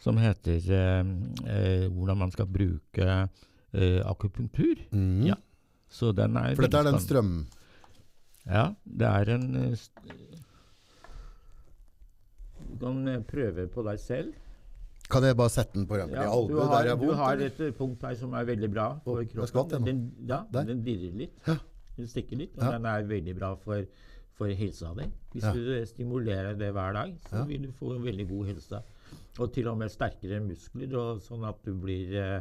S2: som heter eh, eh, 'Hvordan man skal bruke eh, akupunktur'.
S1: Mm.
S2: Ja. Så den er
S1: For dette er den strøm...
S2: Ja, det er en eh, Du kan eh, prøve på deg selv.
S1: Kan jeg bare sette den på rømmen
S2: Ja, du
S1: albue der
S2: har,
S1: jeg
S2: du har et eh, punkt her som er veldig bra for
S1: oh,
S2: kroppen.
S1: skvatt,
S2: den, ja,
S1: Der.
S2: den dirrer litt.
S1: Ja.
S2: Den stikker litt, og
S1: Ja.
S2: den er veldig bra for, for helsa di. Hvis
S1: Ja.
S2: du stimulerer det hver dag, så vil du få en veldig god helse. Og til og med sterkere muskler, og sånn at du blir eh,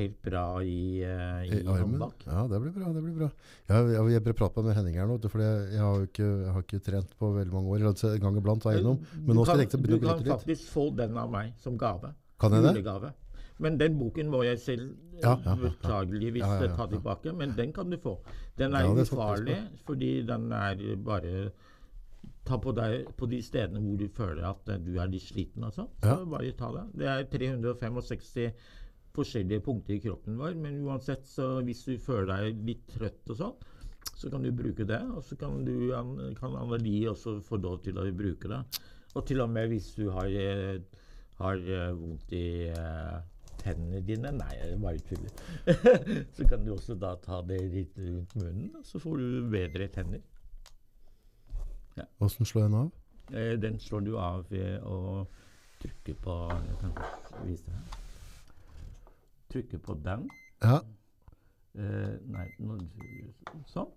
S2: helt bra i, uh, i,
S1: I armen? Ja, det blir bra. det blir bra. Jeg, jeg, jeg pratet med Henning her nå, for jeg, jeg, har jo ikke, trent på veldig mange år. altså, En gang iblant var jeg innom. Men nå skal jeg
S2: du kan,
S1: å bryte litt.
S2: du kan faktisk få den av meg som gave.
S1: Kan jeg det?
S2: Julegave. Men den boken må jeg selv eh,
S1: Ja, ja,
S2: beklageligvis
S1: Ja,
S2: ta tilbake, men den kan du få. Den er
S1: Ja,
S2: ufarlig, fordi den er bare Ta på deg på de stedene hvor du føler at eh, du er litt sliten sånn. Så
S1: Ja.
S2: bare ta det. Det er 365 forskjellige punkter i kroppen vår, men uansett, så hvis du føler deg litt trøtt og sånn, så kan du bruke det. Og så kan, du, an- kan Anneli også få lov til å bruke det. Og til og med hvis du har, eh, har eh, vondt i eh, tennene dine Nei, jeg bare tuller. *laughs* så kan du også da ta det litt rundt munnen, og så får du bedre tenner.
S1: Åssen slår den av?
S2: Den slår du av ved å trykke på Jeg kan vise deg. Trykke på den.
S1: Ja.
S2: Eh, nei, nå, sånn.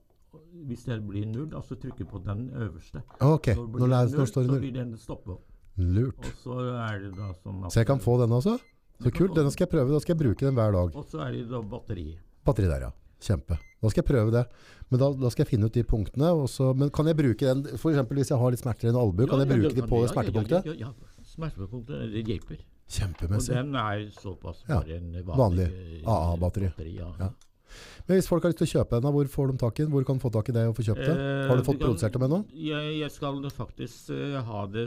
S2: Hvis det blir null, så trykker jeg på den øverste.
S1: Ok,
S2: Når,
S1: når,
S2: det null,
S1: når står det
S2: så blir den stoppet.
S1: Lurt.
S2: Og så er det da sånn at
S1: Så jeg kan få den også? Så kult, denne
S2: den.
S1: skal jeg prøve. Da skal jeg bruke den hver dag.
S2: Og så er det da batteri.
S1: Batteri der, ja. Kjempe. Da skal jeg prøve det. Men da, da skal jeg finne ut de punktene. Og så, men kan jeg bruke den, eksempel hvis jeg har litt smerter i en albue, kan jeg
S2: bruke ja, det
S1: de
S2: kan
S1: på.
S2: Ja,
S1: smertepunktet?
S2: Ja, ja, ja, ja. Smertepunktet det hjelper. Og den er såpass
S1: Ja,
S2: bare en vanlig,
S1: vanlig
S2: eh,
S1: AA-batteri.
S2: ja.
S1: Ja. Men hvis folk har lyst til å kjøpe den, hvor får de tak i den? Hvor kan de få tak i det og få kjøpt det?
S2: Eh,
S1: Har du fått
S2: kan-
S1: produsert dem ennå?
S2: Jeg, jeg skal faktisk uh, ha det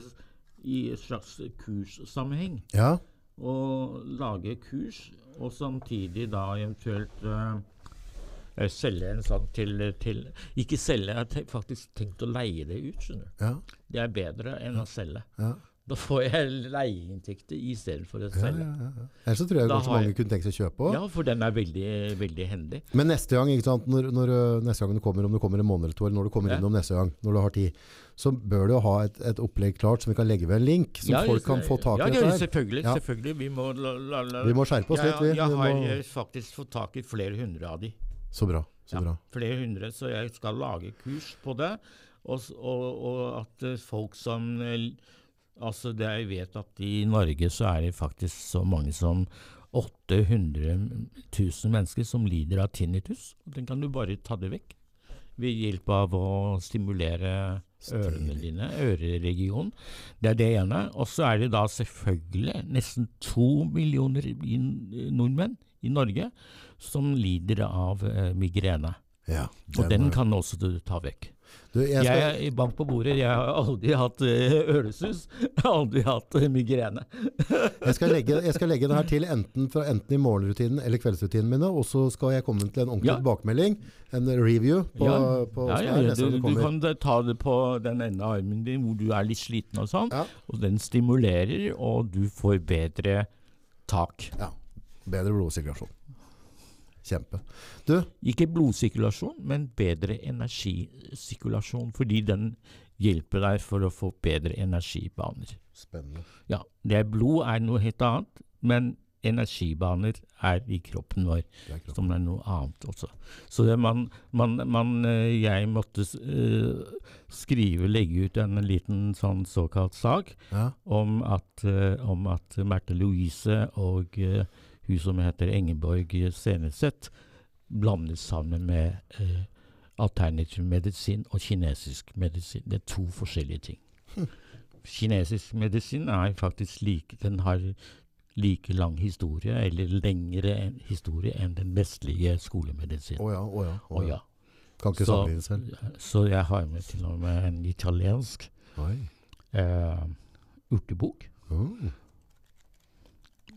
S2: i et slags kurssammenheng.
S1: Ja.
S2: Og lage kurs, og samtidig da eventuelt eh, selge en sånn til, til Ikke selge, jeg har faktisk tenkt å leie det ut. skjønner du.
S1: Ja.
S2: Det er bedre enn å selge.
S1: Ja.
S2: Da får jeg leieinntekter i stedet for å
S1: selge. ja, ja, ja. Ellers så tror jeg kanskje mange
S2: jeg-
S1: kunne tenke seg å kjøpe òg.
S2: Ja, for den er veldig, veldig hendig.
S1: Men neste gang, ikke sant? Når, når, neste gang du kommer, om du kommer en måned eller to, eller når du kommer innom neste gang, når du har tid, så bør du ha et, et opplegg klart som vi kan legge ved en link, som folk kan få tak i.
S2: ja, selvfølgelig. Selvfølgelig. Vi må la, la, la.
S1: Vi må skjerpe oss litt. Vi.
S2: Jeg har
S1: må,
S2: eh, faktisk fått tak i flere hundre av de.
S1: så bra. så bra.
S2: flere hundre, så jeg skal lage kurs på det. Og, og, og at eh, folk som eh, Altså, det jeg vet at i Norge så er det faktisk så mange som 800 000 mennesker som lider av tinnitus. Og Den kan du bare ta det vekk ved hjelp av å stimulere ørene dine, øreregionen. Det er det ene. Og så er det da selvfølgelig nesten to millioner nordmenn i Norge som lider av eh, migrene.
S1: Ja,
S2: Og den kan også du ta vekk.
S1: Du, jeg
S2: Jeg
S1: skal,
S2: i bank på bordet. Jeg har aldri hatt ølesus. Jeg har aldri hatt eh, migrene. *laughs*
S1: jeg, skal legge, jeg skal legge det her til enten, fra, enten i morgenrutinen eller kveldsrutinen mine, og så skal jeg komme til en ordentlig
S2: Ja.
S1: tilbakemelding, en review på,
S2: Ja,
S1: på
S2: ja, ja, ja. Du, du kan ta det på den ene armen din hvor du er litt sliten og sånn. Og den stimulerer, og du får bedre tak.
S1: Ja. Bedre blodsirkulasjon. Kjempe. Du,
S2: Ikke blodsirkulasjon, men bedre energisirkulasjon, fordi den hjelper deg for å få bedre energibaner.
S1: spennende.
S2: Ja, det er blod er noe helt annet, men energibaner er i kroppen vår,
S1: Det er kroppen.
S2: som er noe annet også. Så det man, man, man eh, Jeg måtte eh, skrive, legge ut en liten sånn såkalt sak
S1: Ja.
S2: om at, eh, om at Märtha Louise og hun som heter Engeborg Seneseth blandes sammen med eh, alternativ medisin og kinesisk medisin. Det er to forskjellige ting. Kinesisk medisin er faktisk like Den har like lang historie, eller lengre en- historie, enn den vestlige skolemedisin.
S1: Oh ja, oh ja. Å ja. Kan ikke sammenligne selv.
S2: Så jeg har med til og med en italiensk eh, urtebok.
S1: Oh,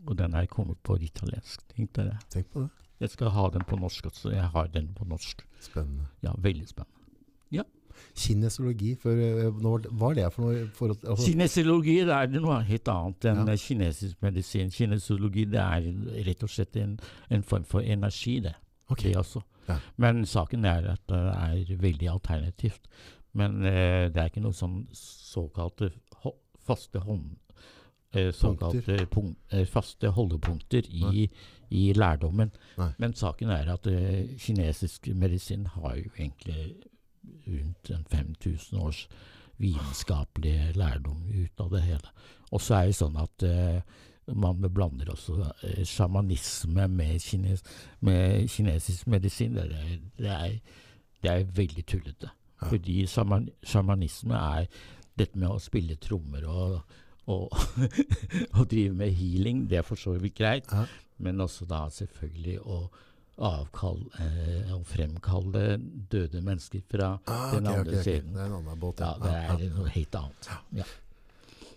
S2: Og den er kommet på italiensk. Tenk deg det.
S1: tenk på det.
S2: Jeg skal ha den på norsk også. Jeg har den på norsk.
S1: Spennende.
S2: Ja, veldig spennende.
S1: Kinesiologi, for, eh, hva er det for noe? For, altså,
S2: Kinesiologi det er noe helt annet enn
S1: Ja.
S2: kinesisk medisin. Kinesiologi det er rett og slett en, en form for energi, det.
S1: ok.
S2: det.
S1: Ja.
S2: Men saken er at det er veldig alternativt. Men eh, det er ikke noe sånn såkalte faste hånd... Eh, såkalte punk eh, faste holdepunkter i, i lærdommen.
S1: Nei.
S2: Men saken er at eh, kinesisk medisin har jo egentlig rundt en 5000 års vitenskapelig lærdom ut av det hele. Og så er det sånn at eh, man blander også eh, sjamanisme med, kines med kinesisk medisin. Det er, det er, det er veldig tullete.
S1: Ja.
S2: Fordi sjaman sjamanisme er dette med å spille trommer og, og *laughs* drive med healing. Det er for så vidt greit.
S1: Ja.
S2: Men også da selvfølgelig å avkall, eh, å fremkalle døde mennesker fra
S1: Ah,
S2: den
S1: okay,
S2: andre
S1: okay, siden.
S2: siden.
S1: Det er en annen båt.
S2: Ja, det er
S1: ja.
S2: noe helt annet. Ja.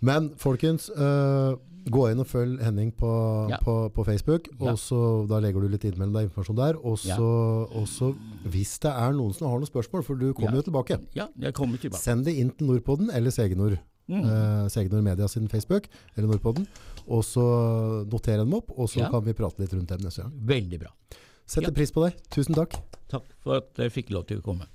S1: Men folkens, uh, gå inn og følg Henning på,
S2: Ja.
S1: på, på Facebook.
S2: Ja.
S1: Og så Da legger du litt innimellom deg informasjon der. Og
S2: Ja.
S1: så, og så hvis det er noen som har noen spørsmål, for du kommer
S2: Ja.
S1: jo tilbake,
S2: ja, jeg kommer tilbake.
S1: send det inn til Nordpodden eller Segenord.
S2: Mm.
S1: eh, Media sin Facebook, eller Nordpodden. Og så noterer dem opp, og så
S2: Ja.
S1: kan vi prate litt rundt dem neste gang.
S2: Veldig bra.
S1: Setter
S2: Ja.
S1: pris på deg. Tusen takk.
S2: Takk for at jeg fikk lov til å komme.